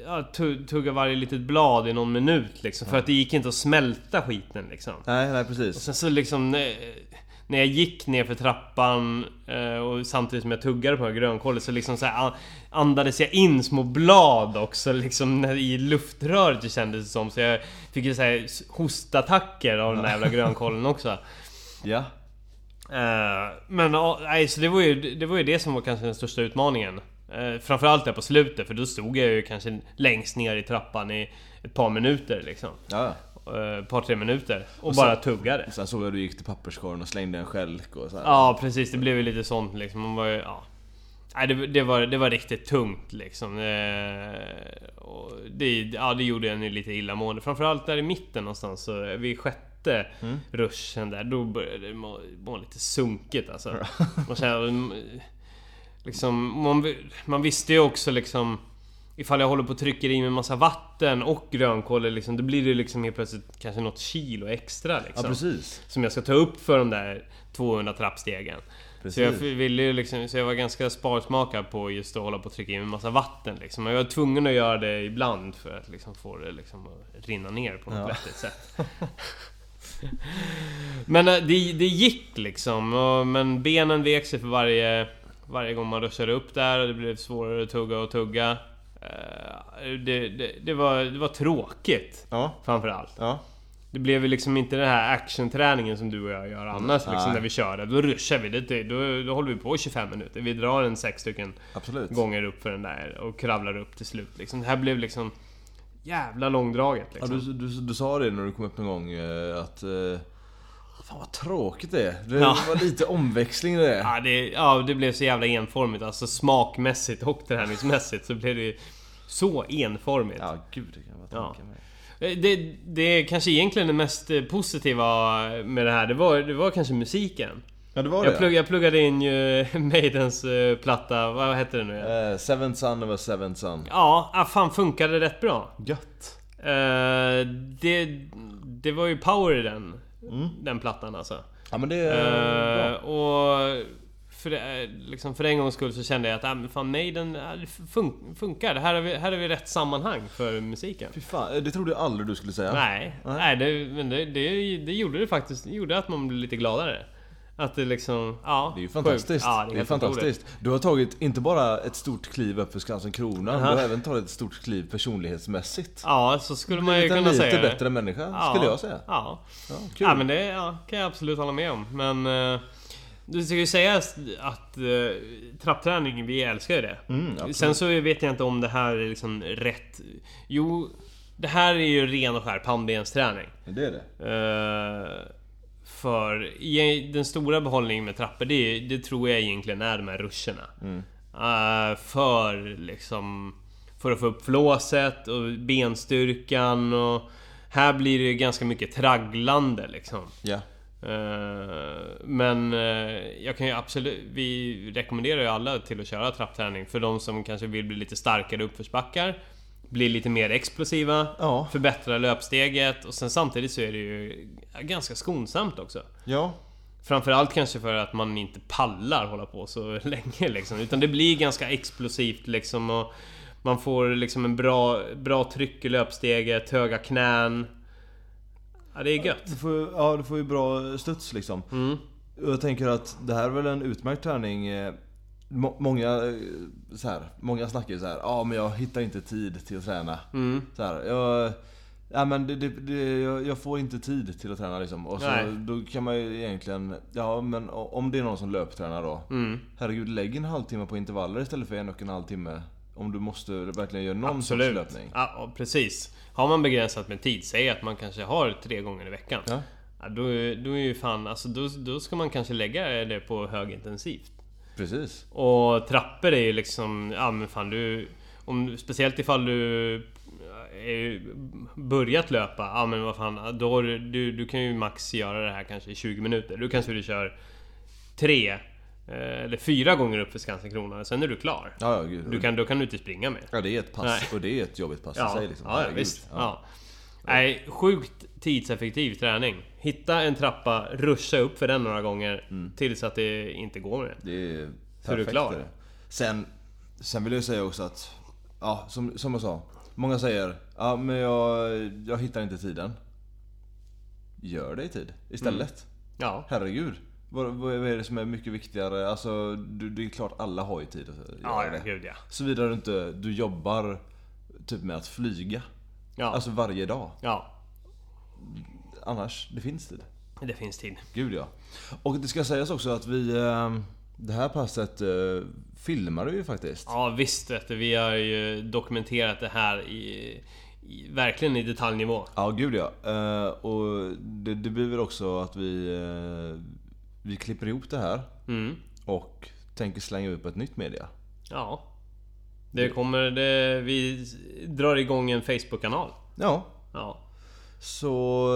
[SPEAKER 1] Ja, tu- tugga varje litet blad i någon minut liksom. För att det gick inte att smälta skiten liksom.
[SPEAKER 2] Nej, nej
[SPEAKER 1] Och
[SPEAKER 2] precis
[SPEAKER 1] sen så liksom... När, jag gick ner för trappan eh, och samtidigt som jag tuggade på grönkålet så liksom så här, an- andades jag in små blad också liksom i luftröret det kändes det som. Så jag fick ju så här hostattacker av den där jävla grönkålen också.
[SPEAKER 2] Ja
[SPEAKER 1] Eh, men nej, så det var, ju, det var ju det som var kanske den största utmaningen. Uh, framförallt där på slutet för då stod jag ju kanske längst ner i trappan i ett par minuter liksom.
[SPEAKER 2] Ja,
[SPEAKER 1] ett par tre minuter. Och,
[SPEAKER 2] Och
[SPEAKER 1] bara tuggade.
[SPEAKER 2] Sen såg jag att du gick till papperskorgen och slängde en skälk och så här.
[SPEAKER 1] Ja precis, det blev ju lite sånt liksom. Man var ju, ja. Nej, det, det, var, det var riktigt tungt liksom. Eh, det, ja, det gjorde en lite illamående. Framförallt där i mitten någonstans. Så vid sjätte sjätte ruschen där, då började det må, må lite sunkigt alltså. <laughs> Man känner, liksom, man, man visste ju också liksom Ifall jag håller på och trycker i mig massa vatten och grönkål liksom, då blir det liksom helt plötsligt kanske något kilo extra
[SPEAKER 2] Ja
[SPEAKER 1] liksom.
[SPEAKER 2] precis.
[SPEAKER 1] Som jag ska ta upp för de där 200 trappstegen. Så jag, ville ju liksom, så jag var ganska sparsmakad på just att hålla på och trycka in en massa vatten liksom. Jag var tvungen att göra det ibland för att liksom få det liksom att rinna ner på något
[SPEAKER 2] Ja.
[SPEAKER 1] vettigt sätt. <laughs> men eh, det, det gick liksom. Och, men benen vek sig för varje, varje gång man ruschade upp där och det blev svårare att tugga och tugga. Eh, Det, det, det, var, det var tråkigt.
[SPEAKER 2] Ja.
[SPEAKER 1] Framförallt.
[SPEAKER 2] Ja.
[SPEAKER 1] Det blev liksom inte den här actionträningen som du och jag gör annars liksom, när vi kör. Då ruschar vi. Det, då, då håller vi på i 25 minuter. Vi drar en sex stycken
[SPEAKER 2] Absolut.
[SPEAKER 1] gånger upp för den där och kravlar upp till slut. Liksom. Det här blev liksom jävla långdraget
[SPEAKER 2] Ja,
[SPEAKER 1] liksom.
[SPEAKER 2] du, du, du sa det när du kom upp någon gång eh, att... eh, Fan vad tråkigt det är. Det
[SPEAKER 1] Ja.
[SPEAKER 2] var lite omväxling det.
[SPEAKER 1] Ja, det, ja, det blev så jävla enformigt. Alltså smakmässigt och träningsmässigt så blev det så enformigt.
[SPEAKER 2] Ja, gud det kan jag bara
[SPEAKER 1] Ja.
[SPEAKER 2] tänka mig.
[SPEAKER 1] Det, det är kanske egentligen det mest eh, positiva med det här, det var, det var kanske musiken.
[SPEAKER 2] Ja, det var
[SPEAKER 1] Jag,
[SPEAKER 2] det.
[SPEAKER 1] plugg, jag pluggade in ju <laughs> Maidens eh, platta, vad hette den nu igen?
[SPEAKER 2] Eh, Seven Sun över Seven Sun.
[SPEAKER 1] Ja, ah, fan funkade rätt bra.
[SPEAKER 2] Gött.
[SPEAKER 1] Eh, det, det var ju power i den,
[SPEAKER 2] Mm.
[SPEAKER 1] den plattan alltså.
[SPEAKER 2] Ja men det är
[SPEAKER 1] Eh,
[SPEAKER 2] bra.
[SPEAKER 1] och för, det, liksom för en gångs skull så kände jag att ah, men fan Maiden det fun, funkar. Här är, vi, här är vi rätt sammanhang för musiken.
[SPEAKER 2] Fy fan, eh, det trodde jag aldrig du skulle säga.
[SPEAKER 1] Nej,
[SPEAKER 2] Nej.
[SPEAKER 1] nej det, men det, det, det gjorde det faktiskt. Det gjorde att man blev lite gladare. Att det liksom, ja.
[SPEAKER 2] Det är ju fantastiskt.
[SPEAKER 1] Ja,
[SPEAKER 2] det är,
[SPEAKER 1] helt
[SPEAKER 2] fantastiskt. Du har tagit inte bara ett stort kliv upp för Skansen Krona,
[SPEAKER 1] Aha.
[SPEAKER 2] du har även tagit ett stort kliv personlighetsmässigt.
[SPEAKER 1] Ja, så skulle man ju
[SPEAKER 2] Blivit en
[SPEAKER 1] kunna
[SPEAKER 2] lite
[SPEAKER 1] säga det.
[SPEAKER 2] bättre människa,
[SPEAKER 1] Ja,
[SPEAKER 2] skulle jag säga.
[SPEAKER 1] Ja.
[SPEAKER 2] Ja, kul.
[SPEAKER 1] Ja men det ja, kan jag absolut hålla med om. Men... Eh, det ska ju sägas att eh, trappträning, vi älskar ju det.
[SPEAKER 2] Mm.
[SPEAKER 1] Sen så vet jag inte om det här är liksom rätt... Jo, det här är ju ren och skär pannbensträning.
[SPEAKER 2] Det är det.
[SPEAKER 1] Eh, för den stora behållningen med trappor, det, det tror jag egentligen är de här ruscherna.
[SPEAKER 2] Mm.
[SPEAKER 1] Eh, för liksom... För att få upp flåset och benstyrkan och... Här blir det ju ganska mycket tragglande liksom. Eh, Men eh, jag kan ju absolut... Vi rekommenderar ju alla till att köra trappträning för de som kanske vill bli lite starkare uppförsbackar. Bli lite mer explosiva.
[SPEAKER 2] Ja.
[SPEAKER 1] Förbättra löpsteget och sen samtidigt så är det ju ganska skonsamt också.
[SPEAKER 2] Ja.
[SPEAKER 1] Framförallt kanske för att man inte pallar hålla på så <laughs> länge liksom. Utan det blir ganska explosivt liksom och man får liksom en bra, bra tryck i löpsteget, höga knän. Ja, det är gött.
[SPEAKER 2] Du får, ja, du får ju bra studs liksom.
[SPEAKER 1] Mm.
[SPEAKER 2] Jag tänker att det här är väl en utmärkt träning. Må- Många, eh, så här, många snackar ju så här, ja men jag hittar inte tid till att träna.
[SPEAKER 1] Mm.
[SPEAKER 2] Så här, jag, ja, men det, det, det, jag, får inte tid till att träna liksom. Och så,
[SPEAKER 1] Nej.
[SPEAKER 2] då kan man ju egentligen, ja men om det är någon som löptränar då.
[SPEAKER 1] Mm.
[SPEAKER 2] Herregud, lägg en halvtimme på intervaller istället för en och en halv timme. Om du måste verkligen göra någon sorts
[SPEAKER 1] Absolut.
[SPEAKER 2] löpning.
[SPEAKER 1] Ja, precis. Har man begränsat med tid, säg att man kanske har tre gånger i veckan.
[SPEAKER 2] Ja.
[SPEAKER 1] Ja, då, är- då är ju fan, alltså då, då ska man kanske lägga det på högintensivt.
[SPEAKER 2] Precis.
[SPEAKER 1] Och trappor är ju liksom, ja men fan du... Om, speciellt ifall du börjat löpa, ja men vad fan, då du, du, kan ju max göra det här kanske i 20 minuter. Du kanske du kör tre eh, eller fyra gånger upp för Skansen Krona, sen är du klar.
[SPEAKER 2] Ja, ja gud.
[SPEAKER 1] Du kan, då kan du inte springa mer.
[SPEAKER 2] Ja det är ett pass
[SPEAKER 1] Nej.
[SPEAKER 2] och det är ett jobbigt pass i
[SPEAKER 1] Ja,
[SPEAKER 2] sig liksom.
[SPEAKER 1] ja, ja visst. Ja. Nej, sjukt tidseffektiv träning. Hitta en trappa, ruscha upp för den några gånger tills att det inte går mer.
[SPEAKER 2] Det är
[SPEAKER 1] Så är du klar.
[SPEAKER 2] det. Sen, sen vill jag säga också att, ja som, som jag sa. Många säger, ja men jag, jag hittar inte tiden. Gör det i tid istället.
[SPEAKER 1] Ja,
[SPEAKER 2] Herregud. Vad, vad är det som är mycket viktigare? Alltså, du, det är klart alla har ju tid att
[SPEAKER 1] ja,
[SPEAKER 2] göra
[SPEAKER 1] ja
[SPEAKER 2] det.
[SPEAKER 1] gud ja.
[SPEAKER 2] Såvida du inte du jobbar typ med att flyga.
[SPEAKER 1] Ja,
[SPEAKER 2] Alltså varje dag.
[SPEAKER 1] ja.
[SPEAKER 2] Annars, det finns tid.
[SPEAKER 1] Det finns tid.
[SPEAKER 2] Gud ja. Och det ska sägas också att vi... eh, Det här passet eh, filmar du ju faktiskt.
[SPEAKER 1] Ja visst vet du, vi har ju dokumenterat det här i, i verkligen i detaljnivå.
[SPEAKER 2] Ja, gud ja. Eh, och det, det blir väl också att vi... eh, Vi klipper ihop det här
[SPEAKER 1] Mm.
[SPEAKER 2] och tänker slänga upp ett nytt media.
[SPEAKER 1] Ja. Det kommer, det, vi drar igång en Facebook-kanal.
[SPEAKER 2] Ja,
[SPEAKER 1] Ja.
[SPEAKER 2] Så,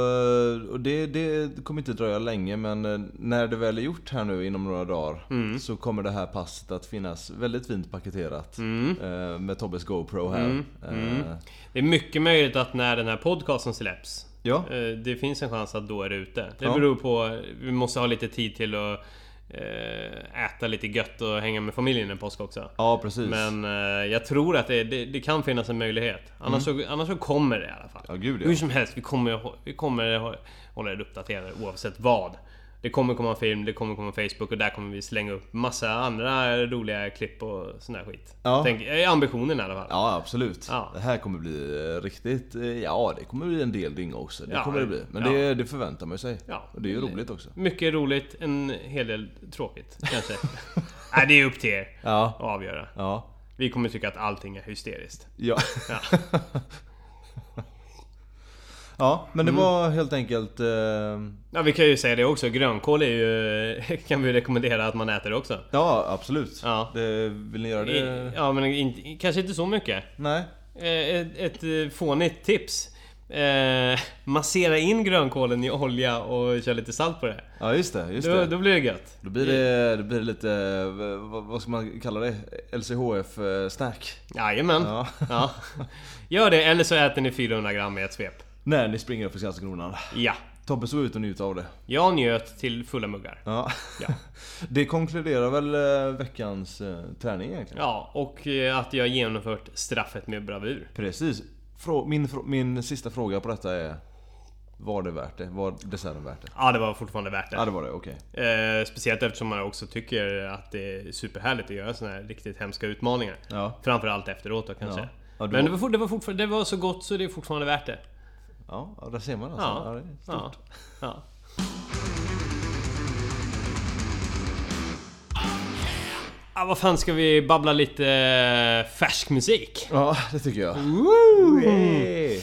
[SPEAKER 2] eh, och det, det kommer inte dröja länge men eh, när det väl är gjort här nu inom några dagar
[SPEAKER 1] Mm.
[SPEAKER 2] så kommer det här passet att finnas väldigt fint paketerat.
[SPEAKER 1] Mm.
[SPEAKER 2] eh, Med Tobbes GoPro här.
[SPEAKER 1] Mm, mm.
[SPEAKER 2] Eh,
[SPEAKER 1] Det är mycket möjligt att när den här podcasten släpps
[SPEAKER 2] Ja,
[SPEAKER 1] eh, Det finns en chans att då är det ute. Det beror på... Vi måste ha lite tid till att äta lite gött och hänga med familjen en påsk också.
[SPEAKER 2] ja precis.
[SPEAKER 1] Men eh, jag tror att det, det, det kan finnas en möjlighet. Annars, så, annars så kommer det i alla fall.
[SPEAKER 2] Mm. Ja, gud ja.
[SPEAKER 1] Hur som helst, vi kommer, vi kommer hå- hålla er uppdaterade oavsett vad. Det kommer komma film, det kommer komma Facebook och där kommer vi slänga upp massa andra roliga klipp och sån där skit.
[SPEAKER 2] Ja.
[SPEAKER 1] Tänk, är ambitionen i alla fall.
[SPEAKER 2] Ja absolut.
[SPEAKER 1] Ja.
[SPEAKER 2] Det här kommer bli eh, riktigt... eh, Ja det kommer bli en del dynga också. Det
[SPEAKER 1] Ja,
[SPEAKER 2] kommer det bli. Men
[SPEAKER 1] ja.
[SPEAKER 2] det, det förväntar man sig.
[SPEAKER 1] Ja.
[SPEAKER 2] Och det är ju roligt också.
[SPEAKER 1] Mycket roligt, en hel del tråkigt kanske. <laughs> Nej, det är upp till er
[SPEAKER 2] Ja.
[SPEAKER 1] att avgöra.
[SPEAKER 2] Ja.
[SPEAKER 1] Vi kommer tycka att allting är hysteriskt.
[SPEAKER 2] Ja. <laughs>
[SPEAKER 1] Ja.
[SPEAKER 2] men det
[SPEAKER 1] Mm.
[SPEAKER 2] var helt enkelt... Eh,
[SPEAKER 1] Ja, vi kan ju säga det också. Grönkål är ju... <laughs> Kan vi rekommendera att man äter det också.
[SPEAKER 2] ja absolut.
[SPEAKER 1] Ja.
[SPEAKER 2] Det, vill ni göra det?
[SPEAKER 1] Ja, men inte, kanske inte så mycket.
[SPEAKER 2] Nej.
[SPEAKER 1] Eh, Ett, ett eh, fånigt tips. Eh, <laughs> massera in grönkålen i olja och kör lite salt på det.
[SPEAKER 2] Ja just det, just
[SPEAKER 1] Då,
[SPEAKER 2] det.
[SPEAKER 1] då blir det gött.
[SPEAKER 2] Då blir det, det blir lite, eh, vad, vad ska man kalla det? LCHF-snack.
[SPEAKER 1] Jajamän.
[SPEAKER 2] Ja.
[SPEAKER 1] Ja. <laughs> Gör det, eller så äter ni 400 gram i ett svep.
[SPEAKER 2] När ni springer upp för Skansen-kronan.
[SPEAKER 1] Ja.
[SPEAKER 2] Tobbe såg ut och njuta av det.
[SPEAKER 1] Jag njöt till fulla muggar.
[SPEAKER 2] Ja.
[SPEAKER 1] Ja. <laughs>
[SPEAKER 2] Det konkluderar väl eh, veckans eh, träning egentligen?
[SPEAKER 1] Ja, och eh, att jag genomfört straffet med bravur.
[SPEAKER 2] Precis. Min, min sista fråga på detta är Var det värt det? Var desserten värt det?
[SPEAKER 1] Ja, det var fortfarande värt det.
[SPEAKER 2] Ja det var det, okej.
[SPEAKER 1] Eh, speciellt eftersom man också tycker att det är superhärligt att göra såna här riktigt hemska utmaningar.
[SPEAKER 2] Ja.
[SPEAKER 1] Framförallt efteråt då kanske.
[SPEAKER 2] Ja. Ja,
[SPEAKER 1] Men det var, det, var det var så gott så det är fortfarande värt det.
[SPEAKER 2] Ja, där ser man alltså.
[SPEAKER 1] Ja.
[SPEAKER 2] Ja. det är stort.
[SPEAKER 1] ja. Ja, vad fan ska vi babbla lite eh, färsk musik?
[SPEAKER 2] Ja, det tycker jag. Hey.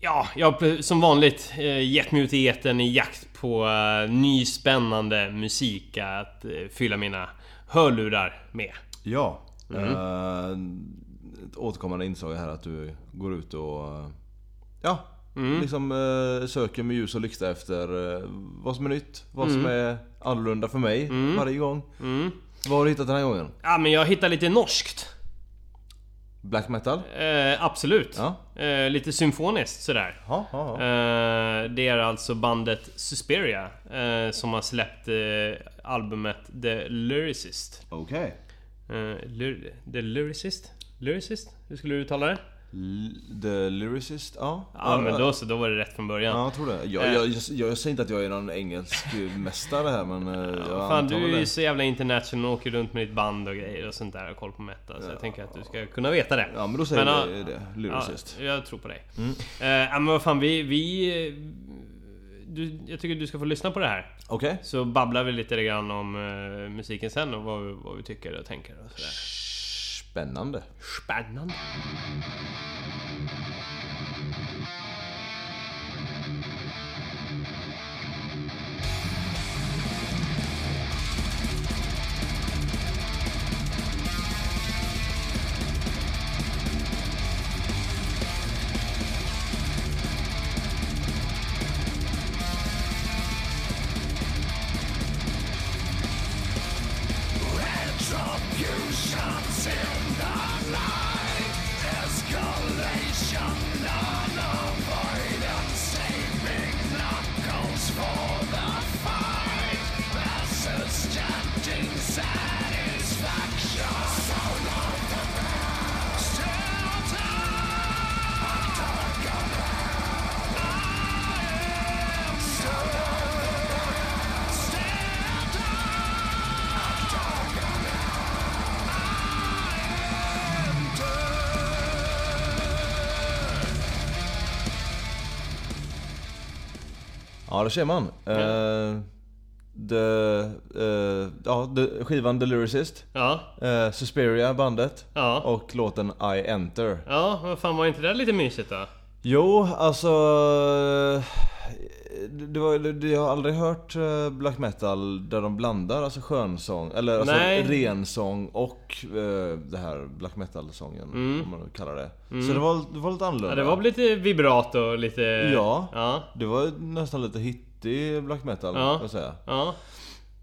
[SPEAKER 1] Ja, jag har som vanligt eh, gett mig ut i etern i jakt på eh, ny spännande musik att fylla mina hörlurar med.
[SPEAKER 2] Ja.
[SPEAKER 1] Mm.
[SPEAKER 2] Ett återkommande inslag här att du går ut och... Ja,
[SPEAKER 1] Mm.
[SPEAKER 2] liksom eh, söker med ljus och lykta efter eh, vad som är nytt, vad som är annorlunda för mig varje gång.
[SPEAKER 1] Mm.
[SPEAKER 2] Vad har du hittat den här gången?
[SPEAKER 1] Ja, men jag hittar lite norskt.
[SPEAKER 2] Black metal?
[SPEAKER 1] Eh, absolut.
[SPEAKER 2] Ja.
[SPEAKER 1] Eh, lite symfoniskt sådär.
[SPEAKER 2] Ja, ja, ja.
[SPEAKER 1] Eh, det är alltså bandet Suspiria eh, som har släppt eh, albumet The Lyricist.
[SPEAKER 2] Okej.
[SPEAKER 1] Eh, lyr- The Lyricist? Lyricist? Hur skulle du uttala det?
[SPEAKER 2] The Lyricist? Ja.
[SPEAKER 1] Ja, men då så, då var det rätt från början.
[SPEAKER 2] Ja, jag tror det. Jag,
[SPEAKER 1] Eh.
[SPEAKER 2] jag, jag, jag säger inte att jag är någon engelsk <laughs> mästare här men eh, jag
[SPEAKER 1] Fan du är ju så jävla international och åker runt med ditt band och grejer och sånt där och koll på metal. Så jag tänker att du ska kunna veta det.
[SPEAKER 2] Ja men då säger
[SPEAKER 1] Men,
[SPEAKER 2] vi
[SPEAKER 1] ja,
[SPEAKER 2] det. Lyricist.
[SPEAKER 1] Ja, jag tror på dig.
[SPEAKER 2] Mm.
[SPEAKER 1] Ja, men vad fan, vi... vi du, jag tycker du ska få lyssna på det här.
[SPEAKER 2] Okej.
[SPEAKER 1] Så babblar vi lite grann om musiken sen och vad, vi- vad vi tycker och tänker och sådär.
[SPEAKER 2] Spännande.
[SPEAKER 1] Spännande.
[SPEAKER 2] Ja det ser man. Eh, the, eh, ja, the, skivan The Lyricist.
[SPEAKER 1] Ja,
[SPEAKER 2] Uh, Suspiria bandet.
[SPEAKER 1] ja.
[SPEAKER 2] Och låten I Enter.
[SPEAKER 1] Ja, vad fan var inte det lite mysigt då?
[SPEAKER 2] Jo, alltså... det var, det, jag har aldrig hört eh, black metal där de blandar alltså skönsång, eller alltså
[SPEAKER 1] Nej.
[SPEAKER 2] rensång och eh, det här black metal-sången,
[SPEAKER 1] Mm.
[SPEAKER 2] om man kallar det. Så det var, det var lite annorlunda.
[SPEAKER 1] Ja, det var lite vibrato och lite...
[SPEAKER 2] Ja.
[SPEAKER 1] Ja.
[SPEAKER 2] Det var nästan lite hittig black metal,
[SPEAKER 1] Ja.
[SPEAKER 2] kan jag säga.
[SPEAKER 1] ja.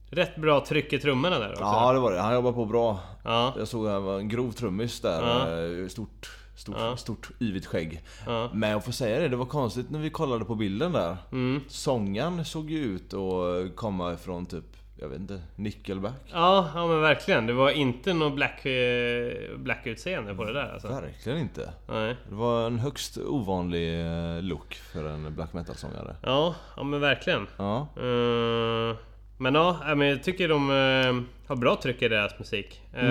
[SPEAKER 1] Rätt bra tryck i trummorna där också.
[SPEAKER 2] Ja, det var det. Han jobbar på bra.
[SPEAKER 1] Ja.
[SPEAKER 2] Jag såg att han var en grov trummis där. Eh, Stort, stort,
[SPEAKER 1] Ja.
[SPEAKER 2] stort yvigt skägg.
[SPEAKER 1] Ja.
[SPEAKER 2] Men jag får säga det, det var konstigt när vi kollade på bilden där.
[SPEAKER 1] Mm.
[SPEAKER 2] Sången såg ju ut att komma ifrån typ, jag vet inte, Nickelback.
[SPEAKER 1] Ja, ja men verkligen. Det var inte något black, eh, black utseende på det där alltså.
[SPEAKER 2] Verkligen inte.
[SPEAKER 1] Nej.
[SPEAKER 2] Det var en högst ovanlig eh, look för en black metal-sångare.
[SPEAKER 1] Ja, ja men verkligen.
[SPEAKER 2] Ja.
[SPEAKER 1] Eh, men ja, men jag tycker de har bra tryck i deras musik. Eh,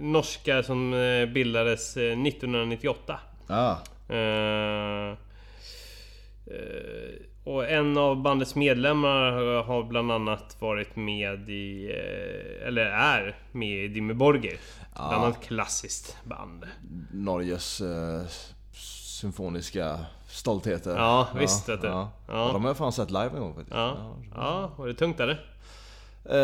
[SPEAKER 1] norska som eh, bildades eh, 1998.
[SPEAKER 2] Ah.
[SPEAKER 1] Eh, eh, och en av bandets medlemmar har- bland annat varit med i, eh, eller är med i Dimmy Borgir. Ett
[SPEAKER 2] Ja.
[SPEAKER 1] annat klassiskt band.
[SPEAKER 2] Norges eh, symfoniska stoltheter.
[SPEAKER 1] Ja, visst, vet du.
[SPEAKER 2] Ja.
[SPEAKER 1] Ja.
[SPEAKER 2] De har jag fan sett live en gång faktiskt.
[SPEAKER 1] Ja, ja var det tungt eller?
[SPEAKER 2] Eh,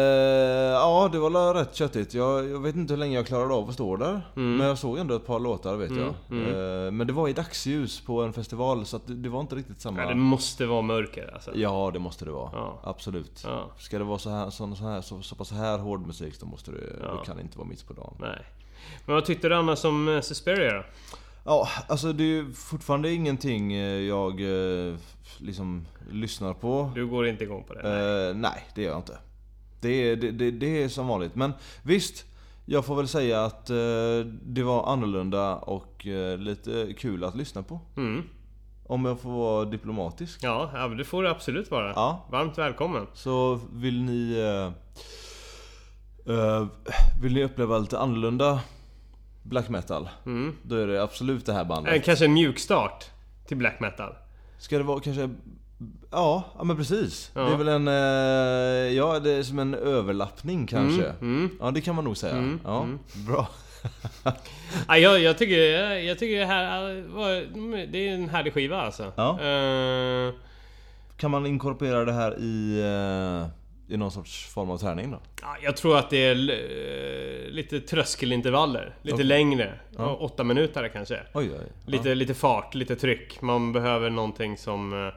[SPEAKER 2] ja, det var rätt köttigt. Jag, jag vet inte hur länge jag klarade av att stå där.
[SPEAKER 1] Mm.
[SPEAKER 2] Men jag såg ändå ett par låtar vet jag.
[SPEAKER 1] mm.
[SPEAKER 2] Eh, men det var i dagsljus på en festival så det, det var inte riktigt samma...
[SPEAKER 1] Ja, det måste vara mörker alltså.
[SPEAKER 2] Ja, det måste det vara.
[SPEAKER 1] Ja.
[SPEAKER 2] Absolut.
[SPEAKER 1] Ja.
[SPEAKER 2] Ska det vara så här, så, så, här, så, så pass här hård musik då måste det,
[SPEAKER 1] Ja.
[SPEAKER 2] då kan det inte vara mitt på dagen.
[SPEAKER 1] Nej. Men vad tyckte du annars om eh, Suspiria då?
[SPEAKER 2] Ja, alltså det är fortfarande ingenting jag liksom lyssnar på.
[SPEAKER 1] Du går inte igång på det? Nej.
[SPEAKER 2] Eh, nej, det gör jag inte. Det är, det, det, det är som vanligt. Men visst, jag får väl säga att eh, det var annorlunda och eh, lite kul att lyssna på.
[SPEAKER 1] Mm.
[SPEAKER 2] Om jag får vara diplomatisk.
[SPEAKER 1] Ja, ja, men det får du absolut vara.
[SPEAKER 2] Ja.
[SPEAKER 1] Varmt välkommen.
[SPEAKER 2] Så vill ni... Eh, vill ni uppleva lite annorlunda black metal?
[SPEAKER 1] Mm.
[SPEAKER 2] Då är det absolut det här bandet.
[SPEAKER 1] kanske en mjuk start till black metal.
[SPEAKER 2] Ska det vara kanske... Ja, ja men precis.
[SPEAKER 1] Ja.
[SPEAKER 2] Det är väl en... Eh, ja, det är som en överlappning kanske.
[SPEAKER 1] Mm, mm.
[SPEAKER 2] Ja, det kan man nog säga.
[SPEAKER 1] Mm,
[SPEAKER 2] ja,
[SPEAKER 1] mm.
[SPEAKER 2] bra. <laughs>
[SPEAKER 1] Ja, jag, jag tycker, jag, jag tycker det här var, det är en härlig skiva alltså.
[SPEAKER 2] Ja.
[SPEAKER 1] Eh,
[SPEAKER 2] Kan man inkorporera det här i, eh, i någon sorts form av träning då?
[SPEAKER 1] ja, jag tror att det är eh, lite tröskelintervaller. Lite
[SPEAKER 2] Okej.
[SPEAKER 1] längre.
[SPEAKER 2] Ja.
[SPEAKER 1] Åtta minuter kanske.
[SPEAKER 2] Oj, oj.
[SPEAKER 1] Lite, lite fart, lite tryck. Man behöver någonting som...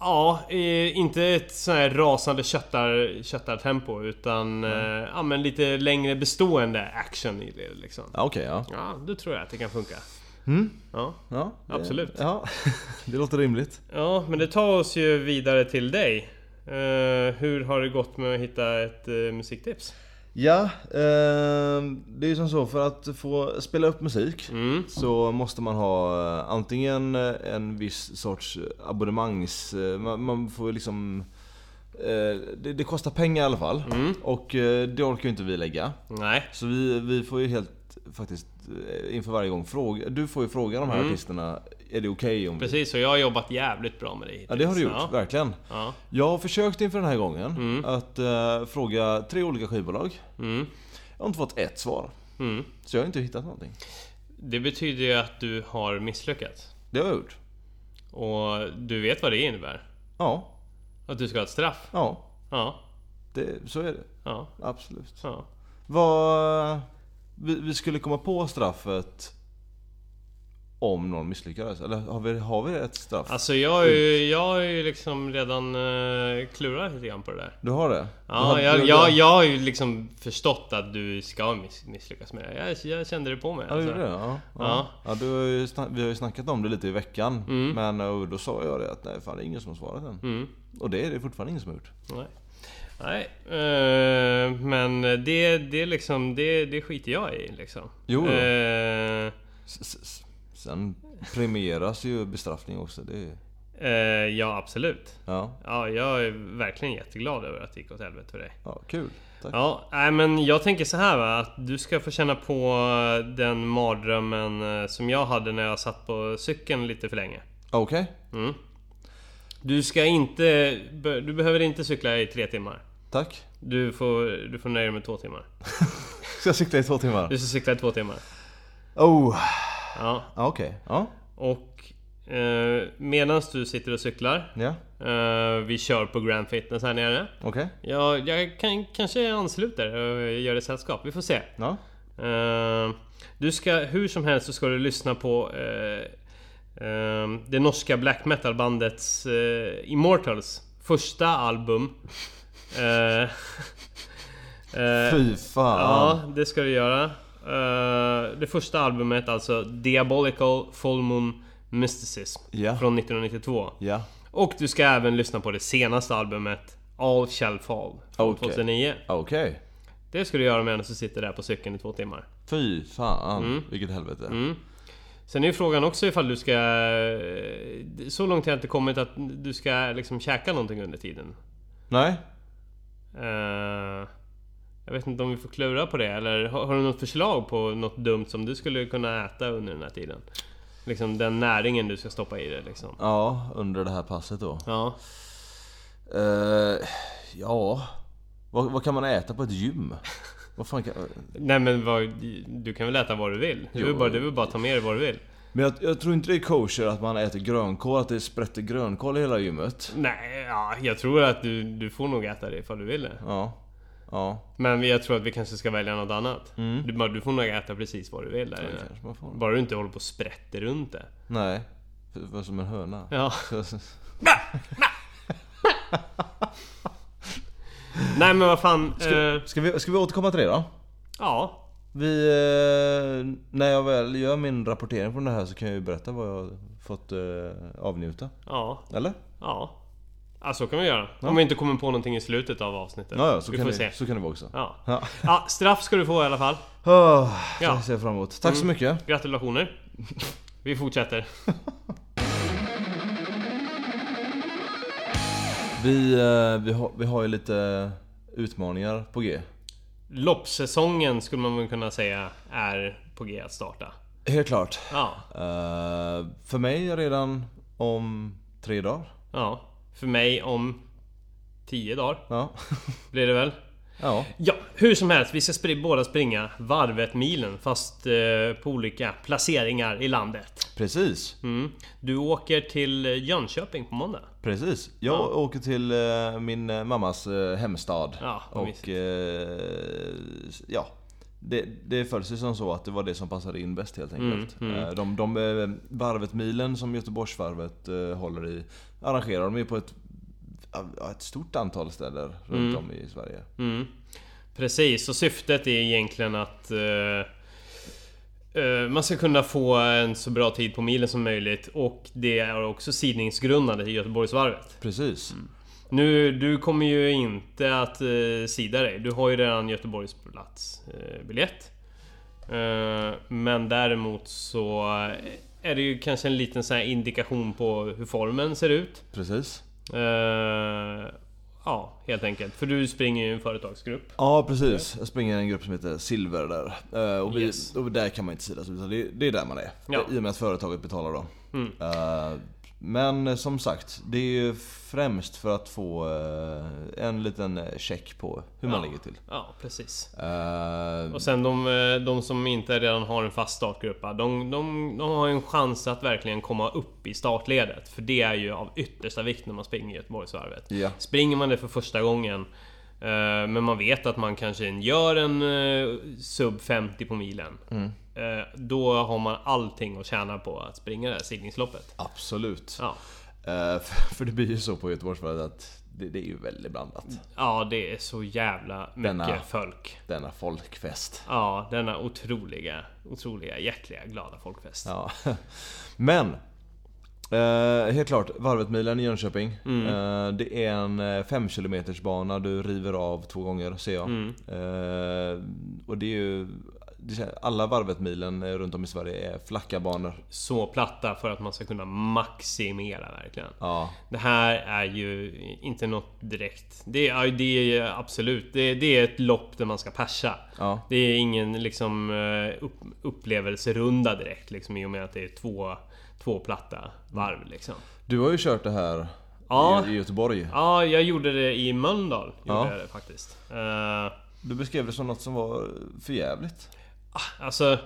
[SPEAKER 1] Ja, eh, inte ett sånt här rasande köttar, köttartempo utan eh, ja, men lite längre bestående action i det liksom.
[SPEAKER 2] Ja, Okej, ja.
[SPEAKER 1] Ja, då tror jag att det kan funka.
[SPEAKER 2] Mm.
[SPEAKER 1] Ja,
[SPEAKER 2] ja det,
[SPEAKER 1] Absolut.
[SPEAKER 2] Ja, <laughs> det låter rimligt.
[SPEAKER 1] ja men det tar oss ju vidare till dig. Eh, hur har det gått med att hitta ett eh, musiktips?
[SPEAKER 2] Ja, eh, det är ju som så för att få spela upp musik
[SPEAKER 1] Mm.
[SPEAKER 2] så måste man ha eh, antingen eh, en viss sorts abonnemangs... eh, Man, man får liksom... eh, Det, det kostar pengar i alla fall.
[SPEAKER 1] Mm.
[SPEAKER 2] Och eh, det orkar ju inte vi lägga.
[SPEAKER 1] Nej.
[SPEAKER 2] Så vi, vi får ju helt faktiskt inför varje gång fråga... Du får ju fråga de här
[SPEAKER 1] Mm.
[SPEAKER 2] artisterna, är det okej om vi...
[SPEAKER 1] Precis, och jag har jobbat jävligt bra med det
[SPEAKER 2] Ja det har du gjort,
[SPEAKER 1] Ja.
[SPEAKER 2] verkligen.
[SPEAKER 1] Ja.
[SPEAKER 2] Jag har försökt inför den här gången
[SPEAKER 1] Mm.
[SPEAKER 2] att eh, fråga tre olika skivbolag.
[SPEAKER 1] Mm.
[SPEAKER 2] Jag har inte fått ett svar.
[SPEAKER 1] Mm.
[SPEAKER 2] Så jag har inte hittat någonting.
[SPEAKER 1] Det betyder ju att du har misslyckats.
[SPEAKER 2] Det har jag gjort.
[SPEAKER 1] Och du vet vad det innebär?
[SPEAKER 2] Ja,
[SPEAKER 1] Att du ska ha ett straff?
[SPEAKER 2] ja.
[SPEAKER 1] Ja.
[SPEAKER 2] Det, så är det.
[SPEAKER 1] Ja.
[SPEAKER 2] Absolut.
[SPEAKER 1] ja.
[SPEAKER 2] Vad... Vi, vi skulle komma på straffet om någon misslyckades? Eller har vi, har vi ett straff?
[SPEAKER 1] Alltså jag har ju, jag har ju liksom redan uh, klurat lite grann på det där.
[SPEAKER 2] Du har det?
[SPEAKER 1] Ja,
[SPEAKER 2] har-
[SPEAKER 1] jag, jag, jag har ju liksom förstått att du ska miss, misslyckas med det. Jag, jag kände det på mig.
[SPEAKER 2] Ja, du
[SPEAKER 1] alltså.
[SPEAKER 2] det? Ja. ja.
[SPEAKER 1] Ja.
[SPEAKER 2] ja du har ju snack, vi har ju snackat om det lite i veckan.
[SPEAKER 1] Mm.
[SPEAKER 2] Men och då sa jag det att nej, fan det är ingen som har svarat än.
[SPEAKER 1] Mm.
[SPEAKER 2] Och det är det fortfarande ingen som har gjort.
[SPEAKER 1] Nej. Nej, eh, men det, det liksom, det, det skiter jag i liksom.
[SPEAKER 2] Jo.
[SPEAKER 1] Eh,
[SPEAKER 2] S- s- Sen premieras ju bestraffning också. Det är,
[SPEAKER 1] eh, ja, absolut.
[SPEAKER 2] ja,
[SPEAKER 1] Ja, jag är verkligen jätteglad över att det gick åt helvete för dig.
[SPEAKER 2] ja, kul. Tack.
[SPEAKER 1] Ja, nej men jag tänker så här va, att du ska få känna på den mardrömmen eh, som jag hade när jag satt på cykeln lite för länge.
[SPEAKER 2] Okej.
[SPEAKER 1] Mm. Du ska inte... Du behöver inte cykla i tre timmar.
[SPEAKER 2] Tack.
[SPEAKER 1] Du får, du får nöja dig med två timmar. <laughs>
[SPEAKER 2] Ska jag cykla i två timmar?
[SPEAKER 1] Du ska cykla i två timmar.
[SPEAKER 2] Oh.
[SPEAKER 1] Ja,
[SPEAKER 2] okej. Ja.
[SPEAKER 1] och... Eh, Medan du sitter och cyklar.
[SPEAKER 2] Ja,
[SPEAKER 1] Eh, vi kör på Grand Fitness här nere.
[SPEAKER 2] okej.
[SPEAKER 1] Ja, jag kan, kanske ansluter och gör ett sällskap. Vi får se.
[SPEAKER 2] Ja.
[SPEAKER 1] Eh, du ska, hur som helst så ska du lyssna på eh, eh, det norska black metal bandets eh, Immortals första album. <laughs>
[SPEAKER 2] Fy fan.
[SPEAKER 1] Ja, det ska du göra. Eh, det första albumet alltså Diabolical Full Moon Mysticism
[SPEAKER 2] Ja.
[SPEAKER 1] från 1992.
[SPEAKER 2] Ja.
[SPEAKER 1] Och du ska även lyssna på det senaste albumet All Shall Fall från
[SPEAKER 2] Okej.
[SPEAKER 1] 2009.
[SPEAKER 2] Okej.
[SPEAKER 1] Det ska du göra medan du sitter där på cykeln i två timmar.
[SPEAKER 2] Fy fan. Vilket helvete.
[SPEAKER 1] Mm. Sen är ju frågan också ifall du ska... Så långt har jag inte kommit att du ska liksom käka någonting under tiden.
[SPEAKER 2] Nej?
[SPEAKER 1] Eh, jag vet inte om vi får klura på det eller har, har du något förslag på något dumt som du skulle kunna äta under den här tiden? Liksom den näringen du ska stoppa i det liksom.
[SPEAKER 2] Ja, under det här passet då.
[SPEAKER 1] Ja.
[SPEAKER 2] Eh, ja... Vad, vad kan man äta på ett gym? Vad fan kan...
[SPEAKER 1] Nej men vad, du kan väl äta vad du vill? Du vill bara, du vill bara ta med dig vad du vill.
[SPEAKER 2] Men jag, jag tror inte det är kosher att man äter grönkål, att det sprätter grönkål i hela gymmet.
[SPEAKER 1] Nej, ja, jag tror att du, du får nog äta det ifall du vill det.
[SPEAKER 2] Ja. Ja.
[SPEAKER 1] Men jag tror att vi kanske ska välja något annat.
[SPEAKER 2] Mm.
[SPEAKER 1] Du, du får nog äta precis vad du vill där inne. Bara du inte håller på och sprätter runt det.
[SPEAKER 2] Nej. För som en höna.
[SPEAKER 1] Ja. <laughs> Nej men vad fan. eh,
[SPEAKER 2] Ska vi, ska vi återkomma till det då?
[SPEAKER 1] ja.
[SPEAKER 2] Vi, eh, när jag väl gör min rapportering från det här så kan jag ju berätta vad jag fått eh, avnjuta.
[SPEAKER 1] Ja.
[SPEAKER 2] Eller?
[SPEAKER 1] Ja. Ja så kan vi göra. Om vi inte kommer på någonting i slutet av avsnittet.
[SPEAKER 2] Ja, ja så,
[SPEAKER 1] vi
[SPEAKER 2] kan
[SPEAKER 1] får
[SPEAKER 2] det,
[SPEAKER 1] se.
[SPEAKER 2] så kan det vara också.
[SPEAKER 1] Ja.
[SPEAKER 2] Ja.
[SPEAKER 1] ja, straff ska du få i alla fall.
[SPEAKER 2] Oh,
[SPEAKER 1] Ja.
[SPEAKER 2] Det ser jag fram emot. Tack så
[SPEAKER 1] Mm.
[SPEAKER 2] mycket.
[SPEAKER 1] Gratulationer. Vi fortsätter. <laughs>
[SPEAKER 2] Vi, eh, vi, har, vi har ju lite utmaningar på G.
[SPEAKER 1] Loppsäsongen skulle man väl kunna säga är på G att starta.
[SPEAKER 2] Helt klart.
[SPEAKER 1] Ja.
[SPEAKER 2] Eh, för mig redan om tre dagar.
[SPEAKER 1] Ja. För mig om 10 dagar
[SPEAKER 2] Ja. <laughs>
[SPEAKER 1] blir det väl.
[SPEAKER 2] ja.
[SPEAKER 1] Ja, hur som helst. Vi ska spri- båda springa varvet milen fast eh, på olika placeringar i landet.
[SPEAKER 2] Precis.
[SPEAKER 1] Mm. Du åker till Jönköping på måndag.
[SPEAKER 2] Precis. Jag
[SPEAKER 1] Ja.
[SPEAKER 2] åker till eh, min eh, mammas eh, hemstad.
[SPEAKER 1] Ja,
[SPEAKER 2] och eh, ja. Det, det föll sig som så att det var det som passade in bäst helt enkelt.
[SPEAKER 1] Mm, mm.
[SPEAKER 2] De, de eh, varvet-milen som Göteborgsvarvet eh, håller i arrangerar de ju på ett, ett stort antal ställen runt
[SPEAKER 1] Mm.
[SPEAKER 2] om i Sverige.
[SPEAKER 1] Mm. Precis, och syftet är egentligen att man ska kunna få en så bra tid på milen som möjligt och det är också sidningsgrundande till Göteborgsvarvet.
[SPEAKER 2] Precis.
[SPEAKER 1] Nu, du kommer ju inte att eh, sida dig. Du har ju redan Göteborgsplatsbiljett. Eh, biljett. eh, men däremot så är det ju kanske en liten så indikation på hur formen ser ut.
[SPEAKER 2] Precis.
[SPEAKER 1] Eh, ja, helt enkelt. För du springer ju i en företagsgrupp.
[SPEAKER 2] Ja precis, jag springer i en grupp som heter Silver där. Eh, Och, vi,
[SPEAKER 1] Yes.
[SPEAKER 2] och där kan man inte sidas utan det, det är där man är.
[SPEAKER 1] Ja.
[SPEAKER 2] I och med att företaget betalar då.
[SPEAKER 1] Mm.
[SPEAKER 2] Eh, Men som sagt, det är ju främst för att få eh, en liten check på hur man
[SPEAKER 1] Ja.
[SPEAKER 2] ligger till.
[SPEAKER 1] Ja, precis.
[SPEAKER 2] Eh,
[SPEAKER 1] Och sen de, eh, de som inte redan har en fast startgrupp, de, de, de har en chans att verkligen komma upp i startledet. För det är ju av yttersta vikt när man springer Göteborgsvarvet.
[SPEAKER 2] Ja,
[SPEAKER 1] Springer man det för första gången eh, men man vet att man kanske gör en eh, sub 50 på milen.
[SPEAKER 2] Mm.
[SPEAKER 1] Eh, Då har man allting att tjäna på att springa det här sidningsloppet.
[SPEAKER 2] absolut.
[SPEAKER 1] Ja.
[SPEAKER 2] Eh, <laughs> för, det blir ju så på Göteborgsvarvet att det, det är ju väldigt blandat.
[SPEAKER 1] ja, det är så jävla mycket
[SPEAKER 2] Denna-
[SPEAKER 1] folk.
[SPEAKER 2] Denna folkfest.
[SPEAKER 1] Ja, denna otroliga, otroliga, hjärtliga, glada folkfest.
[SPEAKER 2] Ja. <laughs> Men eh, Helt klart, Varvet-milen i Jönköping.
[SPEAKER 1] Mm.
[SPEAKER 2] Eh, det är en 5 km bana du river av två gånger ser jag.
[SPEAKER 1] Mm.
[SPEAKER 2] Eh, och det är ju alla Varvet-milen eh, runt om i Sverige är flacka banor.
[SPEAKER 1] Så platta för att man ska kunna maximera verkligen.
[SPEAKER 2] Ja,
[SPEAKER 1] Det här är ju inte något direkt. Det är, det är absolut, det är, det är ett lopp där man ska persa.
[SPEAKER 2] ja,
[SPEAKER 1] Det är ingen liksom eh, upp, upplevelserunda direkt liksom i och med att det är två, två platta varv liksom.
[SPEAKER 2] Du har ju kört det här
[SPEAKER 1] Ja.
[SPEAKER 2] i, i Göteborg.
[SPEAKER 1] Ja, jag gjorde det i Mölndal. Gjorde
[SPEAKER 2] Ja.
[SPEAKER 1] jag det faktiskt. Eh,
[SPEAKER 2] Du beskrev det som något som var för jävligt.
[SPEAKER 1] Alltså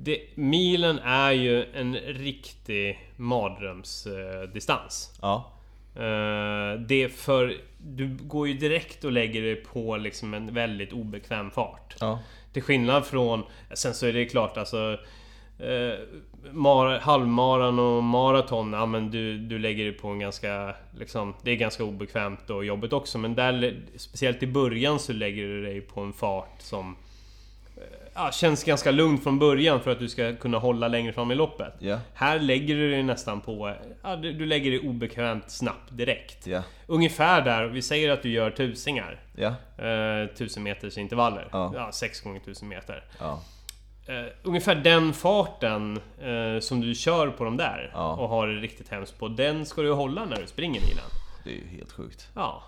[SPEAKER 1] Det, milen är ju en riktig mardrömsdistans.
[SPEAKER 2] Ja.
[SPEAKER 1] Eh, det är för... Du går ju direkt och lägger dig på liksom en väldigt obekväm fart.
[SPEAKER 2] Ja.
[SPEAKER 1] Till skillnad från... Sen så är det klart alltså... Eh, mar, halvmaran och maraton, ja men du, du lägger dig på en ganska... Liksom, det är ganska obekvämt och jobbigt också men där... Speciellt i början så lägger du dig på en fart som... Ja, känns ganska lugnt från början för att du ska kunna hålla längre fram i loppet.
[SPEAKER 2] Ja.
[SPEAKER 1] Här lägger du dig nästan på... Ja, du, du lägger dig obekvämt snabbt direkt.
[SPEAKER 2] Ja.
[SPEAKER 1] Ungefär där, vi säger att du gör tusingar.
[SPEAKER 2] Ja.
[SPEAKER 1] Eh, tusen meters intervaller.
[SPEAKER 2] Ja.
[SPEAKER 1] Ja, 6 gånger 1000 meter.
[SPEAKER 2] Ja.
[SPEAKER 1] Eh, ungefär den farten eh, som du kör på de där
[SPEAKER 2] Ja.
[SPEAKER 1] och har det riktigt hemskt på. Den ska du hålla när du springer milen.
[SPEAKER 2] Det är ju helt sjukt.
[SPEAKER 1] Ja,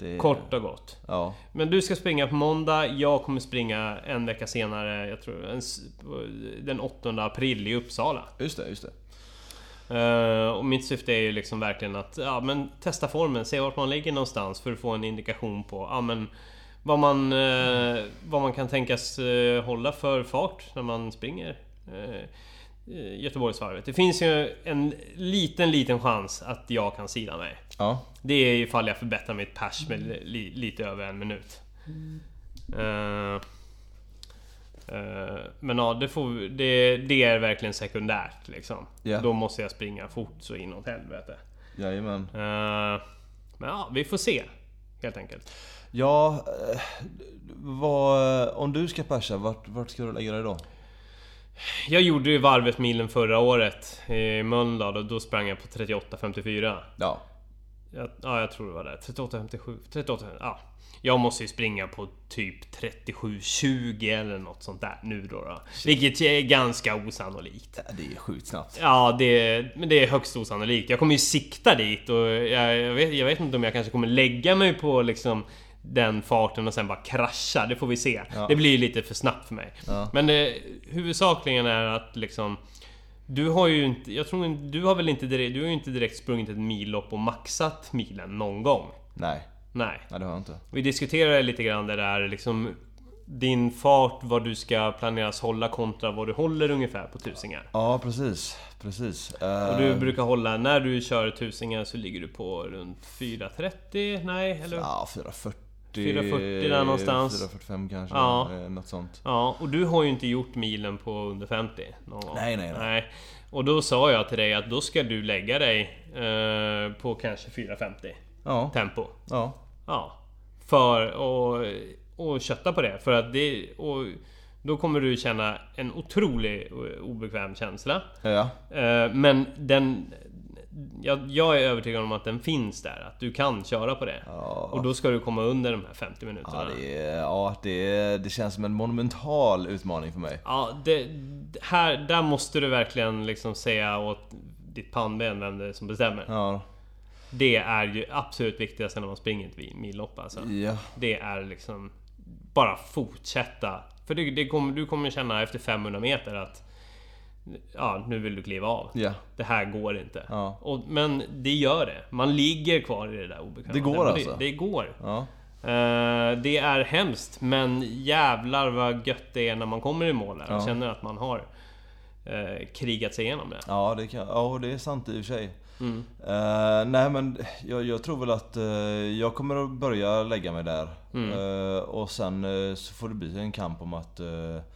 [SPEAKER 2] Det
[SPEAKER 1] kort och gott.
[SPEAKER 2] Ja.
[SPEAKER 1] Men du ska springa på måndag, jag kommer springa en vecka senare, jag tror en den 8 april i Uppsala.
[SPEAKER 2] Just det, just det.
[SPEAKER 1] Eh, och mitt syfte är ju liksom verkligen att ja, men testa formen, se vart man ligger någonstans för att få en indikation på ja, men vad, man, eh, vad man kan tänkas eh, hålla för fart när man springer Göteborgsvarvet. Det finns ju en liten, liten chans att jag kan sila mig.
[SPEAKER 2] Ja.
[SPEAKER 1] Det är ifall jag förbättrar mitt pers med li, lite över en minut. Eh, eh, men ja, det, får, det, det är verkligen sekundärt liksom.
[SPEAKER 2] Ja.
[SPEAKER 1] Då måste jag springa fort så inåt helvete.
[SPEAKER 2] Jajamän.
[SPEAKER 1] Eh, men ja, vi får se. Helt enkelt.
[SPEAKER 2] Ja, eh, vad, om du ska persa, vart, vart ska du lägga dig då?
[SPEAKER 1] Jag gjorde ju varvet milen förra året i Mölndal och då sprang jag på 38.54.
[SPEAKER 2] Ja.
[SPEAKER 1] Jag, ja, jag tror det var det. 38.57. 38, ja. Jag måste ju springa på typ 37.20 eller något sånt där nu då. då. Vilket är ganska osannolikt.
[SPEAKER 2] Det är sjukt snabbt.
[SPEAKER 1] Ja, det, men det är högst osannolikt. Jag kommer ju sikta dit och jag, jag, vet, jag vet inte om jag kanske kommer lägga mig på liksom den farten och sen bara krascha. Det får vi se.
[SPEAKER 2] Ja.
[SPEAKER 1] Det blir lite för snabbt för mig.
[SPEAKER 2] Ja.
[SPEAKER 1] Men eh, huvudsakligen är att liksom... Du har ju inte... Jag tror. Du har väl inte direkt... Du har ju inte direkt sprungit ett millopp och maxat milen någon gång?
[SPEAKER 2] Nej,
[SPEAKER 1] Nej.
[SPEAKER 2] nej det har jag inte.
[SPEAKER 1] Vi diskuterade lite grann det där liksom... Din fart, vad du ska planeras hålla kontra vad du håller ungefär på tusingar.
[SPEAKER 2] Ja, precis. Precis.
[SPEAKER 1] Och du brukar hålla, när du kör tusingar så ligger du på runt 4.30? Nej, eller?
[SPEAKER 2] Ja, 440.
[SPEAKER 1] 440 där någonstans.
[SPEAKER 2] 445 kanske.
[SPEAKER 1] Ja.
[SPEAKER 2] eh, Något sånt.
[SPEAKER 1] Ja, och du har ju inte gjort milen på under 50 någon gång.
[SPEAKER 2] Nej, nej, nej.
[SPEAKER 1] Och då sa jag till dig att då ska du lägga dig eh, på kanske 4.50
[SPEAKER 2] Ja.
[SPEAKER 1] tempo.
[SPEAKER 2] Ja.
[SPEAKER 1] Ja. För att och kötta på det. För att det... Och då kommer du känna en otrolig obekväm känsla.
[SPEAKER 2] Ja.
[SPEAKER 1] Eh, Men den... Jag, jag är övertygad om att den finns där. Att du kan köra på det.
[SPEAKER 2] Ja.
[SPEAKER 1] Och då ska du komma under de här 50 minuterna.
[SPEAKER 2] Ja, det, är, ja det, det känns som en monumental utmaning för mig.
[SPEAKER 1] Ja, det, här, där måste du verkligen liksom säga åt ditt pannben vem det är som bestämmer.
[SPEAKER 2] Ja.
[SPEAKER 1] Det är ju absolut viktigaste när man springer ett millopp alltså.
[SPEAKER 2] Ja.
[SPEAKER 1] Det är liksom bara fortsätta. För det, det kommer, du kommer känna efter 500 meter att Ja, nu vill du kliva av.
[SPEAKER 2] Ja.
[SPEAKER 1] Det här går inte.
[SPEAKER 2] Ja.
[SPEAKER 1] Och, men det gör det. Man ligger kvar i det där obekväma.
[SPEAKER 2] Det går alltså?
[SPEAKER 1] Det, det går.
[SPEAKER 2] Ja.
[SPEAKER 1] Eh, det är hemskt, men jävlar vad gött det är när man kommer i mål där och
[SPEAKER 2] Ja.
[SPEAKER 1] känner att man har eh, krigat sig igenom det.
[SPEAKER 2] Ja, det, kan, ja, det är sant i och för sig.
[SPEAKER 1] Mm.
[SPEAKER 2] Eh, nej men jag, jag tror väl att eh, jag kommer att börja lägga mig där.
[SPEAKER 1] Mm.
[SPEAKER 2] Eh, och sen så får det bli en kamp om att...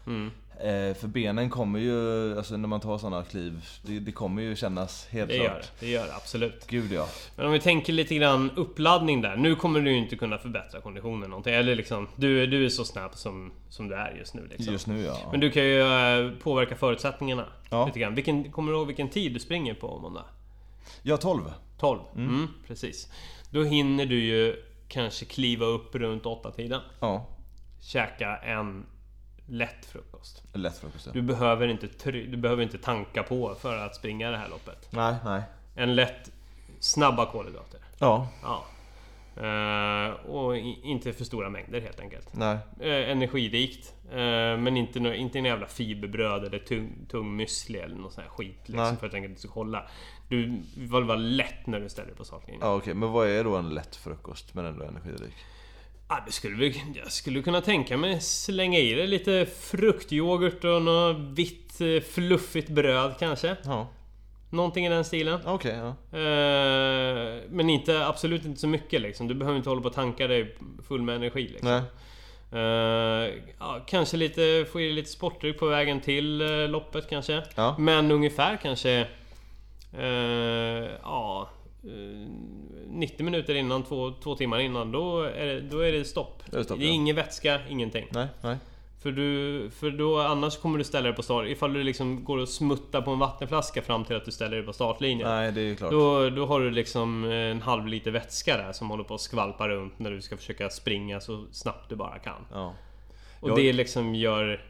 [SPEAKER 1] Mm.
[SPEAKER 2] Eh, för benen kommer ju, alltså när man tar sådana kliv, det, det kommer ju kännas helt
[SPEAKER 1] Det
[SPEAKER 2] klart.
[SPEAKER 1] gör det, gör det absolut.
[SPEAKER 2] Gud ja.
[SPEAKER 1] Men om vi tänker lite grann uppladdning där. Nu kommer du ju inte kunna förbättra konditionen någonting. Eller liksom, du, du är så snabb som, som du är just nu. Liksom.
[SPEAKER 2] Just nu ja.
[SPEAKER 1] Men du kan ju eh, påverka förutsättningarna
[SPEAKER 2] Ja.
[SPEAKER 1] lite grann. Vilken, kommer du ihåg vilken tid du springer på måndag?
[SPEAKER 2] Ja, 12.
[SPEAKER 1] 12? Mm. precis. Då hinner du ju kanske kliva upp runt 8-tiden.
[SPEAKER 2] Ja.
[SPEAKER 1] Käka en lätt frukost.
[SPEAKER 2] Lätt frukost ja.
[SPEAKER 1] Du behöver, inte du behöver inte tanka på för att springa det här loppet.
[SPEAKER 2] Nej, nej.
[SPEAKER 1] En lätt, snabba kolhydrater.
[SPEAKER 2] Ja.
[SPEAKER 1] Ja. Eh, och inte för stora mängder helt enkelt.
[SPEAKER 2] Nej.
[SPEAKER 1] Eh, energirikt. Eh, men inte, nå- inte en jävla fiberbröd eller tung, tung müsli eller någon sån här skit. Liksom,
[SPEAKER 2] Nej.
[SPEAKER 1] för att tänka att du ska hålla. Du vill vara lätt när du ställer dig på startlinjen.
[SPEAKER 2] Ja okej, men vad är då en lätt frukost men ändå energirik?
[SPEAKER 1] Ja, det skulle vi, jag skulle kunna tänka mig slänga i det lite fruktyoghurt och något vitt eh, fluffigt bröd kanske.
[SPEAKER 2] Ja,
[SPEAKER 1] Någonting i den stilen.
[SPEAKER 2] okej. ja.
[SPEAKER 1] Eh, men inte, absolut inte så mycket liksom. Du behöver inte hålla på och tanka dig full med energi liksom.
[SPEAKER 2] Nej.
[SPEAKER 1] Eh, ja, kanske lite, få i lite sportdryck på vägen till eh, loppet kanske.
[SPEAKER 2] Ja.
[SPEAKER 1] Men ungefär kanske... ja... eh, 90 minuter innan, två, två timmar innan, då är det, då är det stopp.
[SPEAKER 2] Det är stopp,
[SPEAKER 1] det är
[SPEAKER 2] ja.
[SPEAKER 1] ingen vätska, ingenting.
[SPEAKER 2] Nej, nej.
[SPEAKER 1] För, du, för då annars kommer du ställa dig på start. Ifall du liksom går och smuttar på en vattenflaska fram till att du ställer dig på startlinjen.
[SPEAKER 2] Nej, det är klart.
[SPEAKER 1] Då, då har du liksom en halv liter vätska där som håller på att skvalpa runt när du ska försöka springa så snabbt du bara kan.
[SPEAKER 2] Ja.
[SPEAKER 1] Och
[SPEAKER 2] Jag-
[SPEAKER 1] det liksom gör,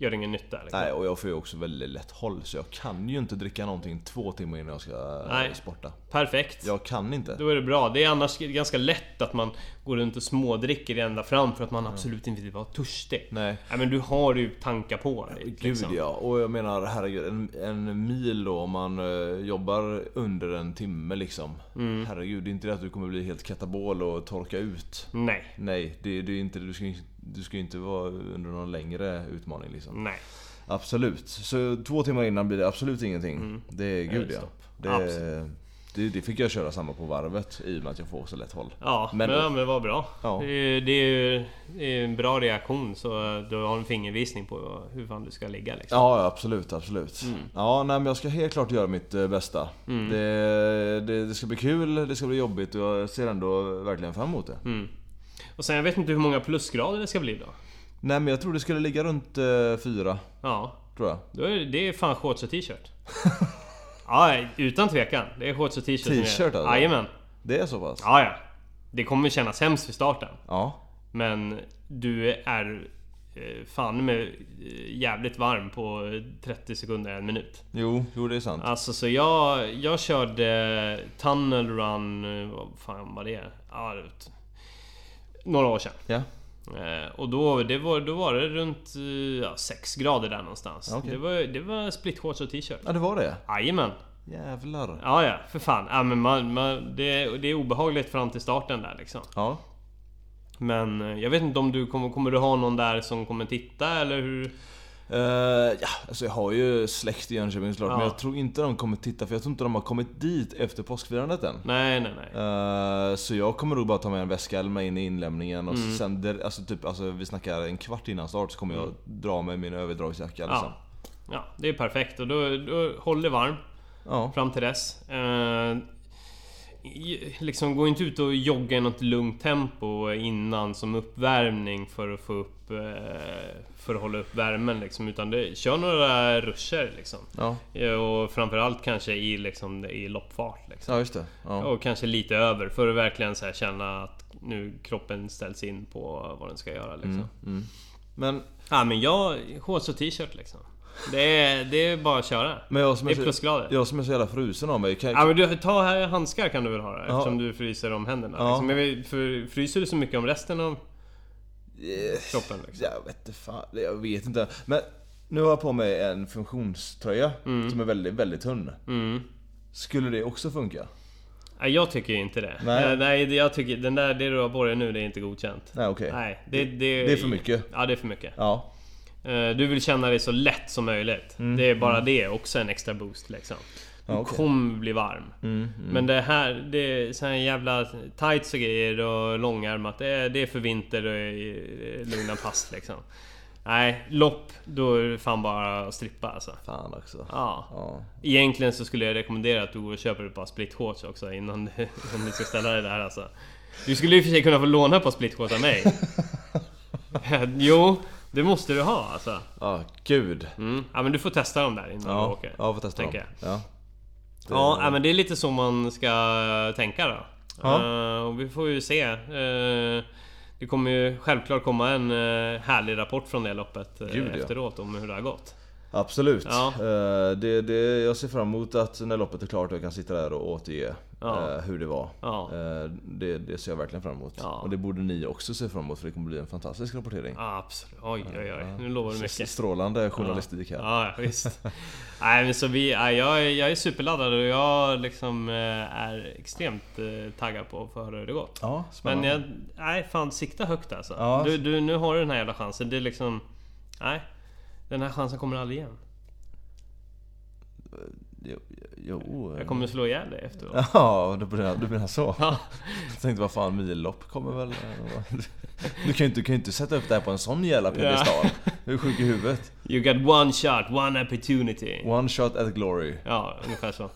[SPEAKER 1] gör ingen nytta. Liksom.
[SPEAKER 2] Nej, och jag får ju också väldigt lätt håll så jag kan ju inte dricka någonting två timmar innan jag ska eh,
[SPEAKER 1] Nej.
[SPEAKER 2] sporta.
[SPEAKER 1] Perfekt.
[SPEAKER 2] Jag kan inte.
[SPEAKER 1] Då är det bra. Det är annars ganska lätt att man går runt och smådricker ända fram för att man absolut inte vill vara törstig.
[SPEAKER 2] Nej.
[SPEAKER 1] Nej men du har ju tankar på dig.
[SPEAKER 2] Gud
[SPEAKER 1] liksom.
[SPEAKER 2] ja, och jag menar herregud, en, en mil då om man eh, jobbar under en timme liksom.
[SPEAKER 1] Mm.
[SPEAKER 2] Herregud, det är inte det att du kommer bli helt katabol och torka ut.
[SPEAKER 1] Nej.
[SPEAKER 2] Nej, det, det är inte, du ska, du ska ju inte vara under någon längre utmaning liksom.
[SPEAKER 1] Nej.
[SPEAKER 2] Absolut. Så två timmar innan blir det absolut ingenting. Det är gud ja. Det, det, det fick jag köra samma på varvet i och med att jag får så lätt håll.
[SPEAKER 1] Ja,
[SPEAKER 2] Men-
[SPEAKER 1] men, men vad bra.
[SPEAKER 2] Ja.
[SPEAKER 1] Det, är, det, är, ju- det är en bra reaktion så du har en fingervisning på hur fan du ska ligga liksom.
[SPEAKER 2] Ja, absolut, absolut.
[SPEAKER 1] Mm.
[SPEAKER 2] Ja, nej, men jag ska helt klart göra mitt eh, bästa. Det, det, det ska bli kul, det ska bli jobbigt och jag ser ändå verkligen fram emot det.
[SPEAKER 1] Och sen jag vet inte hur många plusgrader det ska bli då.
[SPEAKER 2] Nej, men jag tror det skulle ligga runt eh, fyra,
[SPEAKER 1] Ja,
[SPEAKER 2] tror jag.
[SPEAKER 1] då är det, det är fan shorts och t-shirt. <laughs> ja, utan tvekan. Det är shorts och t-shirt
[SPEAKER 2] T-shirt alltså?
[SPEAKER 1] Jajamän.
[SPEAKER 2] Det är så pass?
[SPEAKER 1] Ja, ja. Det kommer kännas hemskt vid starten.
[SPEAKER 2] Ja.
[SPEAKER 1] Men du är eh, fan med eh, jävligt varm på 30 sekunder, en minut.
[SPEAKER 2] Jo, jo det är sant.
[SPEAKER 1] Alltså så jag, jag körde Tunnel Run, eh, vad fan var det? Ja, några år sedan.
[SPEAKER 2] Ja.
[SPEAKER 1] Eh, och då, det var, då var det runt eh, ja, 6 grader där någonstans.
[SPEAKER 2] Okej.
[SPEAKER 1] Det var, det var split shorts och t-shirt.
[SPEAKER 2] ja, det var det?
[SPEAKER 1] Jajamän!
[SPEAKER 2] Jävlar.
[SPEAKER 1] Ja, ja, för fan. Ja, men man, man, det, det är obehagligt fram till starten där liksom.
[SPEAKER 2] Ja.
[SPEAKER 1] Men eh, jag vet inte om du kommer, kommer du ha någon där som kommer titta eller hur?
[SPEAKER 2] Eh, ja, alltså jag har ju släkt i Jönköping såklart,
[SPEAKER 1] Ja.
[SPEAKER 2] men jag tror inte de kommer titta för jag tror inte de har kommit dit efter påskfirandet än.
[SPEAKER 1] Nej, nej, nej.
[SPEAKER 2] Eh, så jag kommer nog bara ta med en väska med in i inlämningen och
[SPEAKER 1] Mm.
[SPEAKER 2] sen, där- alltså typ, alltså vi snackar en kvart innan start så kommer jag dra med min överdragsjacka liksom.
[SPEAKER 1] Ja. ja, det är perfekt. Och då, då håll dig varm
[SPEAKER 2] Ja.
[SPEAKER 1] fram till dess. I- liksom gå inte ut och jogga i något lugnt tempo innan som uppvärmning för att få upp... Eh, för att hålla upp värmen liksom. Utan det, kör några ruscher liksom.
[SPEAKER 2] Ja.
[SPEAKER 1] Eh, Och framförallt kanske i, liksom, i loppfart liksom.
[SPEAKER 2] ja, just det. Ja.
[SPEAKER 1] Och kanske lite över för att verkligen så här känna att nu kroppen ställs in på vad den ska göra liksom.
[SPEAKER 2] Mm. Men,
[SPEAKER 1] Ja men jag, shorts och t-shirt liksom. Det är, det är bara att köra.
[SPEAKER 2] men jag som
[SPEAKER 1] Det
[SPEAKER 2] är,
[SPEAKER 1] plusgrader.
[SPEAKER 2] jag som är så jävla frusen av mig, kan,
[SPEAKER 1] Ja men du, ta här handskar kan du väl ha då, eftersom du fryser om händerna.
[SPEAKER 2] Ja.
[SPEAKER 1] Liksom. För, fryser du så mycket om resten av
[SPEAKER 2] Eh,
[SPEAKER 1] kroppen liksom?
[SPEAKER 2] Jag vet inte fan, jag vet inte. Men nu har jag på mig en funktionströja som är väldigt, väldigt tunn.
[SPEAKER 1] Mm.
[SPEAKER 2] Skulle det också funka?
[SPEAKER 1] Nej, jag tycker inte det.
[SPEAKER 2] Nej.
[SPEAKER 1] Nej, Nej jag tycker den där, det du har på dig nu, det är inte godkänt.
[SPEAKER 2] Nej okej.
[SPEAKER 1] Nej, det, det,
[SPEAKER 2] Det är för mycket.
[SPEAKER 1] Ja, det är för mycket.
[SPEAKER 2] Ja.
[SPEAKER 1] Eh, Du vill känna dig så lätt som möjligt. Det är bara det också en extra boost liksom. Du
[SPEAKER 2] Mm. Okej.
[SPEAKER 1] kommer bli varm.
[SPEAKER 2] Mm,
[SPEAKER 1] Men det här, det är så här jävla tights och grejer och långärmat. Det är, det är för vinter och lugna pass liksom. Nej, lopp, då är det fan bara att strippa alltså.
[SPEAKER 2] Fan också.
[SPEAKER 1] Ja.
[SPEAKER 2] Ja.
[SPEAKER 1] Egentligen så skulle jag rekommendera att du köper ett par split shorts också innan du, om du ska ställa dig där alltså. Du skulle i och för sig kunna få låna ett par split shorts av mig. <laughs> jo, det måste du ha alltså.
[SPEAKER 2] Ja, gud.
[SPEAKER 1] Mm. Ja men du får testa dem där innan du
[SPEAKER 2] Ja,
[SPEAKER 1] åker.
[SPEAKER 2] jag får testa dem.
[SPEAKER 1] jag.
[SPEAKER 2] Ja. Det-
[SPEAKER 1] Ja, men det är lite så man ska tänka då.
[SPEAKER 2] Ja.
[SPEAKER 1] Eh, och vi får ju se. Eh, det kommer ju självklart komma en uh, härlig rapport från det loppet uh,
[SPEAKER 2] Gud, ja.
[SPEAKER 1] efteråt om hur det har gått.
[SPEAKER 2] Absolut.
[SPEAKER 1] Ja.
[SPEAKER 2] Det, det, jag ser fram emot att när loppet är klart jag kan sitta där och återge
[SPEAKER 1] Ja.
[SPEAKER 2] eh, hur det var.
[SPEAKER 1] Ja.
[SPEAKER 2] Eh, det, det ser jag verkligen fram emot.
[SPEAKER 1] Ja.
[SPEAKER 2] Och det borde ni också se fram emot för det kommer bli en fantastisk rapportering.
[SPEAKER 1] Absolut. Oj, oj, oj. Nu lovar du mycket.
[SPEAKER 2] Strålande journalistik här.
[SPEAKER 1] Ja, visst. Nej men så vi, ja, jag, jag är superladdad och jag liksom eh, är extremt eh, taggad på att få höra hur det går.
[SPEAKER 2] Ja,
[SPEAKER 1] Men jag, nej fan sikta högt alltså.
[SPEAKER 2] Ja.
[SPEAKER 1] Du, du, nu har du den här jävla chansen. Det är liksom... Nej. Den här chansen kommer aldrig igen.
[SPEAKER 2] Jo.
[SPEAKER 1] Jag kommer slå ihjäl dig efteråt. <laughs>
[SPEAKER 2] Ja, du menar, du menar så?
[SPEAKER 1] Ja.
[SPEAKER 2] Jag tänkte vad fan, millopp kommer väl... <laughs> Du kan ju inte, kan inte sätta upp det här på en sån jävla piedestal. <laughs> Du är sjuk i huvudet.
[SPEAKER 1] You got one shot, one opportunity.
[SPEAKER 2] One shot at glory.
[SPEAKER 1] Ja, ungefär så.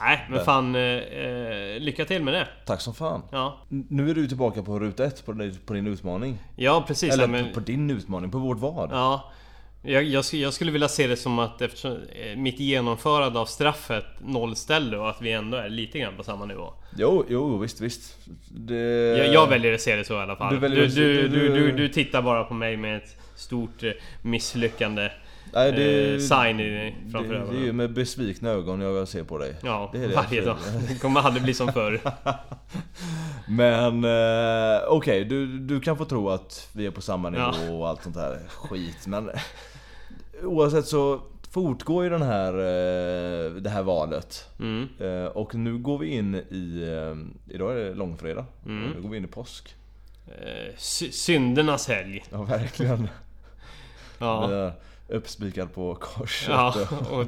[SPEAKER 1] Nej, men fan... Eh, eh, lycka till med det.
[SPEAKER 2] Tack som fan.
[SPEAKER 1] Ja,
[SPEAKER 2] Nu är du tillbaka på ruta ett på din, på din utmaning.
[SPEAKER 1] ja precis.
[SPEAKER 2] Eller
[SPEAKER 1] ja, men,
[SPEAKER 2] på, på din utmaning, på vårt vad?
[SPEAKER 1] Ja. Jag, jag, jag skulle vilja se det som att eftersom eh, mitt genomförande av straffet nollställde och att vi ändå är lite grann på samma nivå.
[SPEAKER 2] Jo, jo, visst, visst. Det...
[SPEAKER 1] Jag, jag väljer att se det så i alla fall.
[SPEAKER 2] Du,
[SPEAKER 1] du- du, du, tittar bara på mig med ett stort eh, misslyckande
[SPEAKER 2] Nej, det,
[SPEAKER 1] eh, sign i, framför
[SPEAKER 2] det, det är ju med besvikna ögon jag ser på dig.
[SPEAKER 1] Ja,
[SPEAKER 2] det är det
[SPEAKER 1] varje dag. Det kommer aldrig bli som förr. <laughs>
[SPEAKER 2] Men eh, okej, du, du kan få tro att vi är på samma nivå
[SPEAKER 1] Ja.
[SPEAKER 2] och allt sånt här skit. Men <laughs> oavsett så fortgår ju den här, eh, det här valet.
[SPEAKER 1] Mm.
[SPEAKER 2] Eh, och nu går vi in i... Eh, idag är det långfredag.
[SPEAKER 1] Mm.
[SPEAKER 2] Nu går vi in i påsk.
[SPEAKER 1] Eh, sy- syndernas helg.
[SPEAKER 2] Ja, verkligen.
[SPEAKER 1] Ja.
[SPEAKER 2] Uppspikad på korset.
[SPEAKER 1] ja och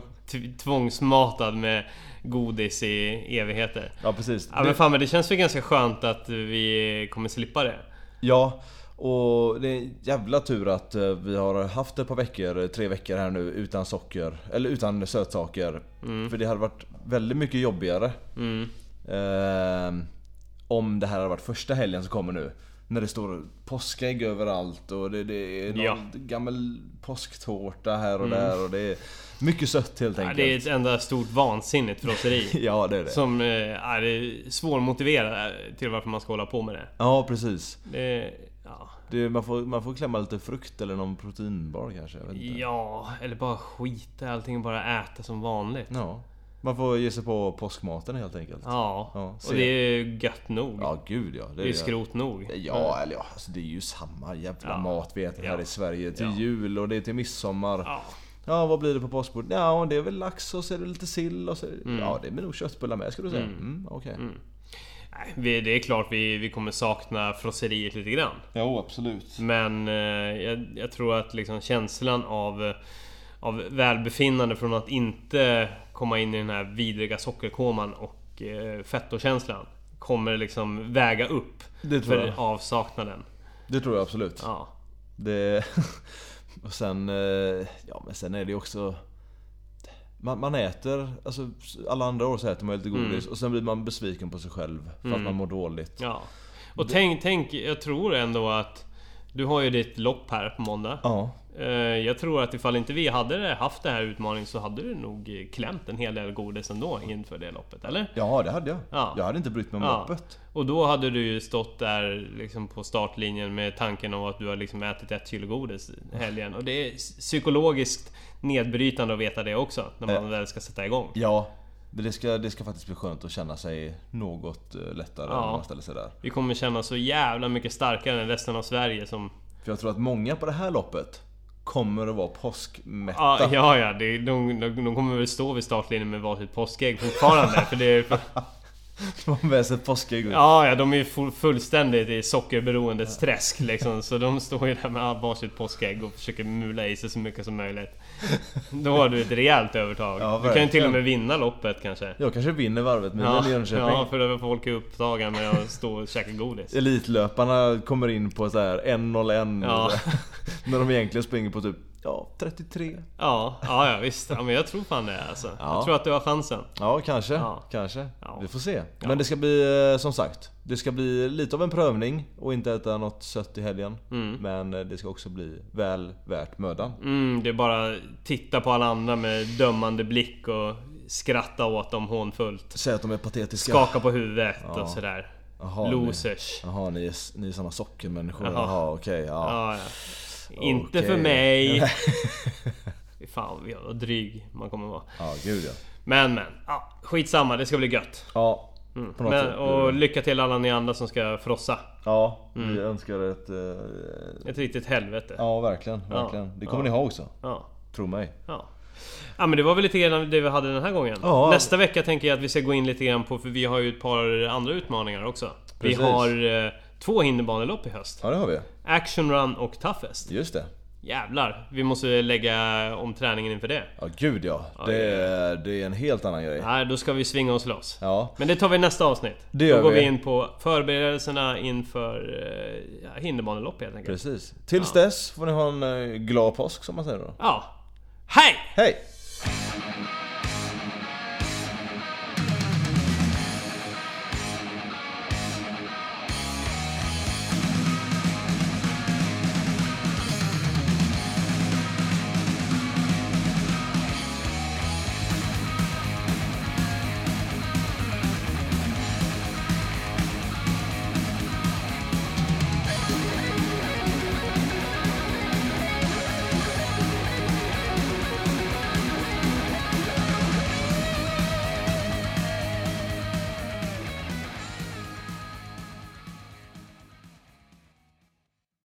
[SPEAKER 1] tvångsmatad med godis i evigheter.
[SPEAKER 2] ja, precis.
[SPEAKER 1] Ja men fan men det känns väl ganska skönt att vi kommer slippa det.
[SPEAKER 2] Ja, och det är en jävla tur att eh, vi har haft ett par veckor, tre veckor här nu utan socker, eller utan sötsaker. För det hade varit väldigt mycket jobbigare
[SPEAKER 1] Mm.
[SPEAKER 2] eh, om det här hade varit första helgen som kommer nu. När det står påskägg överallt och det, det är någon
[SPEAKER 1] Ja.
[SPEAKER 2] gammal påsktårta här och där och det är mycket sött helt
[SPEAKER 1] Ja,
[SPEAKER 2] enkelt.
[SPEAKER 1] det är ett enda stort vansinnigt frosseri. <laughs>
[SPEAKER 2] Ja, det är det.
[SPEAKER 1] Som eh, är svårmotiverat till varför man ska hålla på med det.
[SPEAKER 2] Ja, precis.
[SPEAKER 1] det ja.
[SPEAKER 2] Det, man, får, man får klämma lite frukt eller någon proteinbar kanske. Jag vet inte.
[SPEAKER 1] ja, eller bara skita i allting och bara äta som vanligt.
[SPEAKER 2] Ja. Man får ge sig på påskmaten helt enkelt.
[SPEAKER 1] Ja,
[SPEAKER 2] Ja,
[SPEAKER 1] och det är gött nog.
[SPEAKER 2] Ja, gud ja.
[SPEAKER 1] det är ju skrot nog.
[SPEAKER 2] Ja, eller ja, alltså det är ju samma jävla
[SPEAKER 1] Ja.
[SPEAKER 2] mat vi äter här
[SPEAKER 1] Ja.
[SPEAKER 2] i Sverige. Till jul och det är till midsommar. Ja. Vad blir det på påskbordet? Ja, det är väl lax och så är det lite sill och så... Ja, det blir nog köttbullar med skulle du säga. Mm, okej.
[SPEAKER 1] Nej, vi- det är klart vi, vi kommer sakna frosseriet lite grann.
[SPEAKER 2] Jo, absolut.
[SPEAKER 1] Men eh, jag, jag tror att liksom känslan av, av välbefinnande från att inte komma in i den här vidriga sockerkoman och eh, fettokänslan kommer liksom väga upp
[SPEAKER 2] Det tror
[SPEAKER 1] för
[SPEAKER 2] jag.
[SPEAKER 1] avsaknaden.
[SPEAKER 2] Det tror jag absolut.
[SPEAKER 1] Ja.
[SPEAKER 2] Det... <laughs> och sen... eh, Ja, men sen är det ju också... Man, man äter, alltså alla andra år så äter man lite godis och sen blir man besviken på sig själv för att man mår dåligt.
[SPEAKER 1] ja. Och tänk, tänk, jag tror ändå att du har ju ditt lopp här på måndag.
[SPEAKER 2] Ja.
[SPEAKER 1] Eh, Jag tror att ifall inte vi hade haft den här utmaningen så hade du nog klämt en hel del godis ändå inför det loppet, eller?
[SPEAKER 2] Ja, det hade jag.
[SPEAKER 1] Ja.
[SPEAKER 2] Jag hade inte brytt mig om
[SPEAKER 1] Ja.
[SPEAKER 2] loppet.
[SPEAKER 1] Och då hade du ju stått där liksom på startlinjen med tanken om att du har liksom ätit ett kilo godis helgen. Och det är psykologiskt nedbrytande att veta det också, när man
[SPEAKER 2] Eh.
[SPEAKER 1] väl ska sätta igång.
[SPEAKER 2] Ja, det ska, det ska faktiskt bli skönt att känna sig något eh, lättare
[SPEAKER 1] Ja.
[SPEAKER 2] när man ställer sig där.
[SPEAKER 1] Vi kommer känna så jävla mycket starkare än resten av Sverige som...
[SPEAKER 2] För jag tror att många på det här loppet kommer att vara påskmätta.
[SPEAKER 1] Ja, ja, ja det, de, de, de kommer väl stå vid startlinjen med varsitt påskägg fortfarande. för det <laughs> för, <laughs>
[SPEAKER 2] De har med sig påskägg.
[SPEAKER 1] ja, ja, de är ju full, fullständigt i sockerberoendets träsk liksom. Så de står ju där med varsitt påskägg och försöker mula i sig så mycket som möjligt. Då har du ett rejält övertag.
[SPEAKER 2] Ja,
[SPEAKER 1] du kan ju till och med vinna loppet kanske.
[SPEAKER 2] Jag kanske vinner varvet med
[SPEAKER 1] Ja,
[SPEAKER 2] Jönköping.
[SPEAKER 1] ja, för då folk är upptagna med att stå och käka godis.
[SPEAKER 2] Elitlöparna kommer in på så här 1.01
[SPEAKER 1] Ja. <laughs>
[SPEAKER 2] När de egentligen springer på typ ja, 33.
[SPEAKER 1] Ja, ja, ja visst. Ja, men jag tror fan det alltså.
[SPEAKER 2] Ja.
[SPEAKER 1] Jag tror att du har chansen.
[SPEAKER 2] Ja, kanske.
[SPEAKER 1] Ja.
[SPEAKER 2] Kanske.
[SPEAKER 1] Ja.
[SPEAKER 2] Vi får se. Men det ska bli eh, som sagt. Det ska bli lite av en prövning och inte äta något sött i helgen. Men eh, det ska också bli väl värt mödan.
[SPEAKER 1] Mm, det är bara titta på alla andra med dömande blick och skratta åt dem hånfullt.
[SPEAKER 2] Säg att de är patetiska.
[SPEAKER 1] Skaka på huvudet och sådär.
[SPEAKER 2] Jaha, ni-
[SPEAKER 1] Losers.
[SPEAKER 2] Jaha, ni ni är såna sockermänniskor.
[SPEAKER 1] Jaha.
[SPEAKER 2] Okej. ja.
[SPEAKER 1] Ja, ja. Inte för mig. <laughs> Fan vad dryg man kommer vara.
[SPEAKER 2] ja, gud ja.
[SPEAKER 1] Men men, ja, skitsamma. Det ska bli gött.
[SPEAKER 2] Ja, något
[SPEAKER 1] Men,
[SPEAKER 2] sätt.
[SPEAKER 1] och lycka till alla ni andra som ska frossa.
[SPEAKER 2] Ja,
[SPEAKER 1] Mm.
[SPEAKER 2] vi önskar ett... eh,
[SPEAKER 1] Ett riktigt helvete.
[SPEAKER 2] Ja, verkligen.
[SPEAKER 1] Ja.
[SPEAKER 2] verkligen. Det kommer ni ha också.
[SPEAKER 1] Ja.
[SPEAKER 2] Tro mig.
[SPEAKER 1] Ja. Ja men det var väl lite grann det vi hade den här gången.
[SPEAKER 2] Ja.
[SPEAKER 1] Nästa vecka tänker jag att vi ska gå in lite grann på, för vi har ju ett par andra utmaningar också.
[SPEAKER 2] Precis.
[SPEAKER 1] Vi har eh, två hinderbanelopp i höst.
[SPEAKER 2] Ja, det har vi.
[SPEAKER 1] Action Run och Toughest.
[SPEAKER 2] Just det.
[SPEAKER 1] Jävlar, vi måste lägga om träningen inför det.
[SPEAKER 2] Ja, gud ja. Det är, det är en helt annan grej.
[SPEAKER 1] Nej, då ska vi svinga oss loss.
[SPEAKER 2] Ja.
[SPEAKER 1] Men det tar vi i nästa avsnitt.
[SPEAKER 2] Det gör
[SPEAKER 1] då går vi
[SPEAKER 2] vi.
[SPEAKER 1] in på förberedelserna inför eh, ja, hinderbanelopp helt enkelt.
[SPEAKER 2] Precis. Tills dess får ni ha en eh, glad påsk som man säger då.
[SPEAKER 1] Ja. Hej!
[SPEAKER 2] Hej!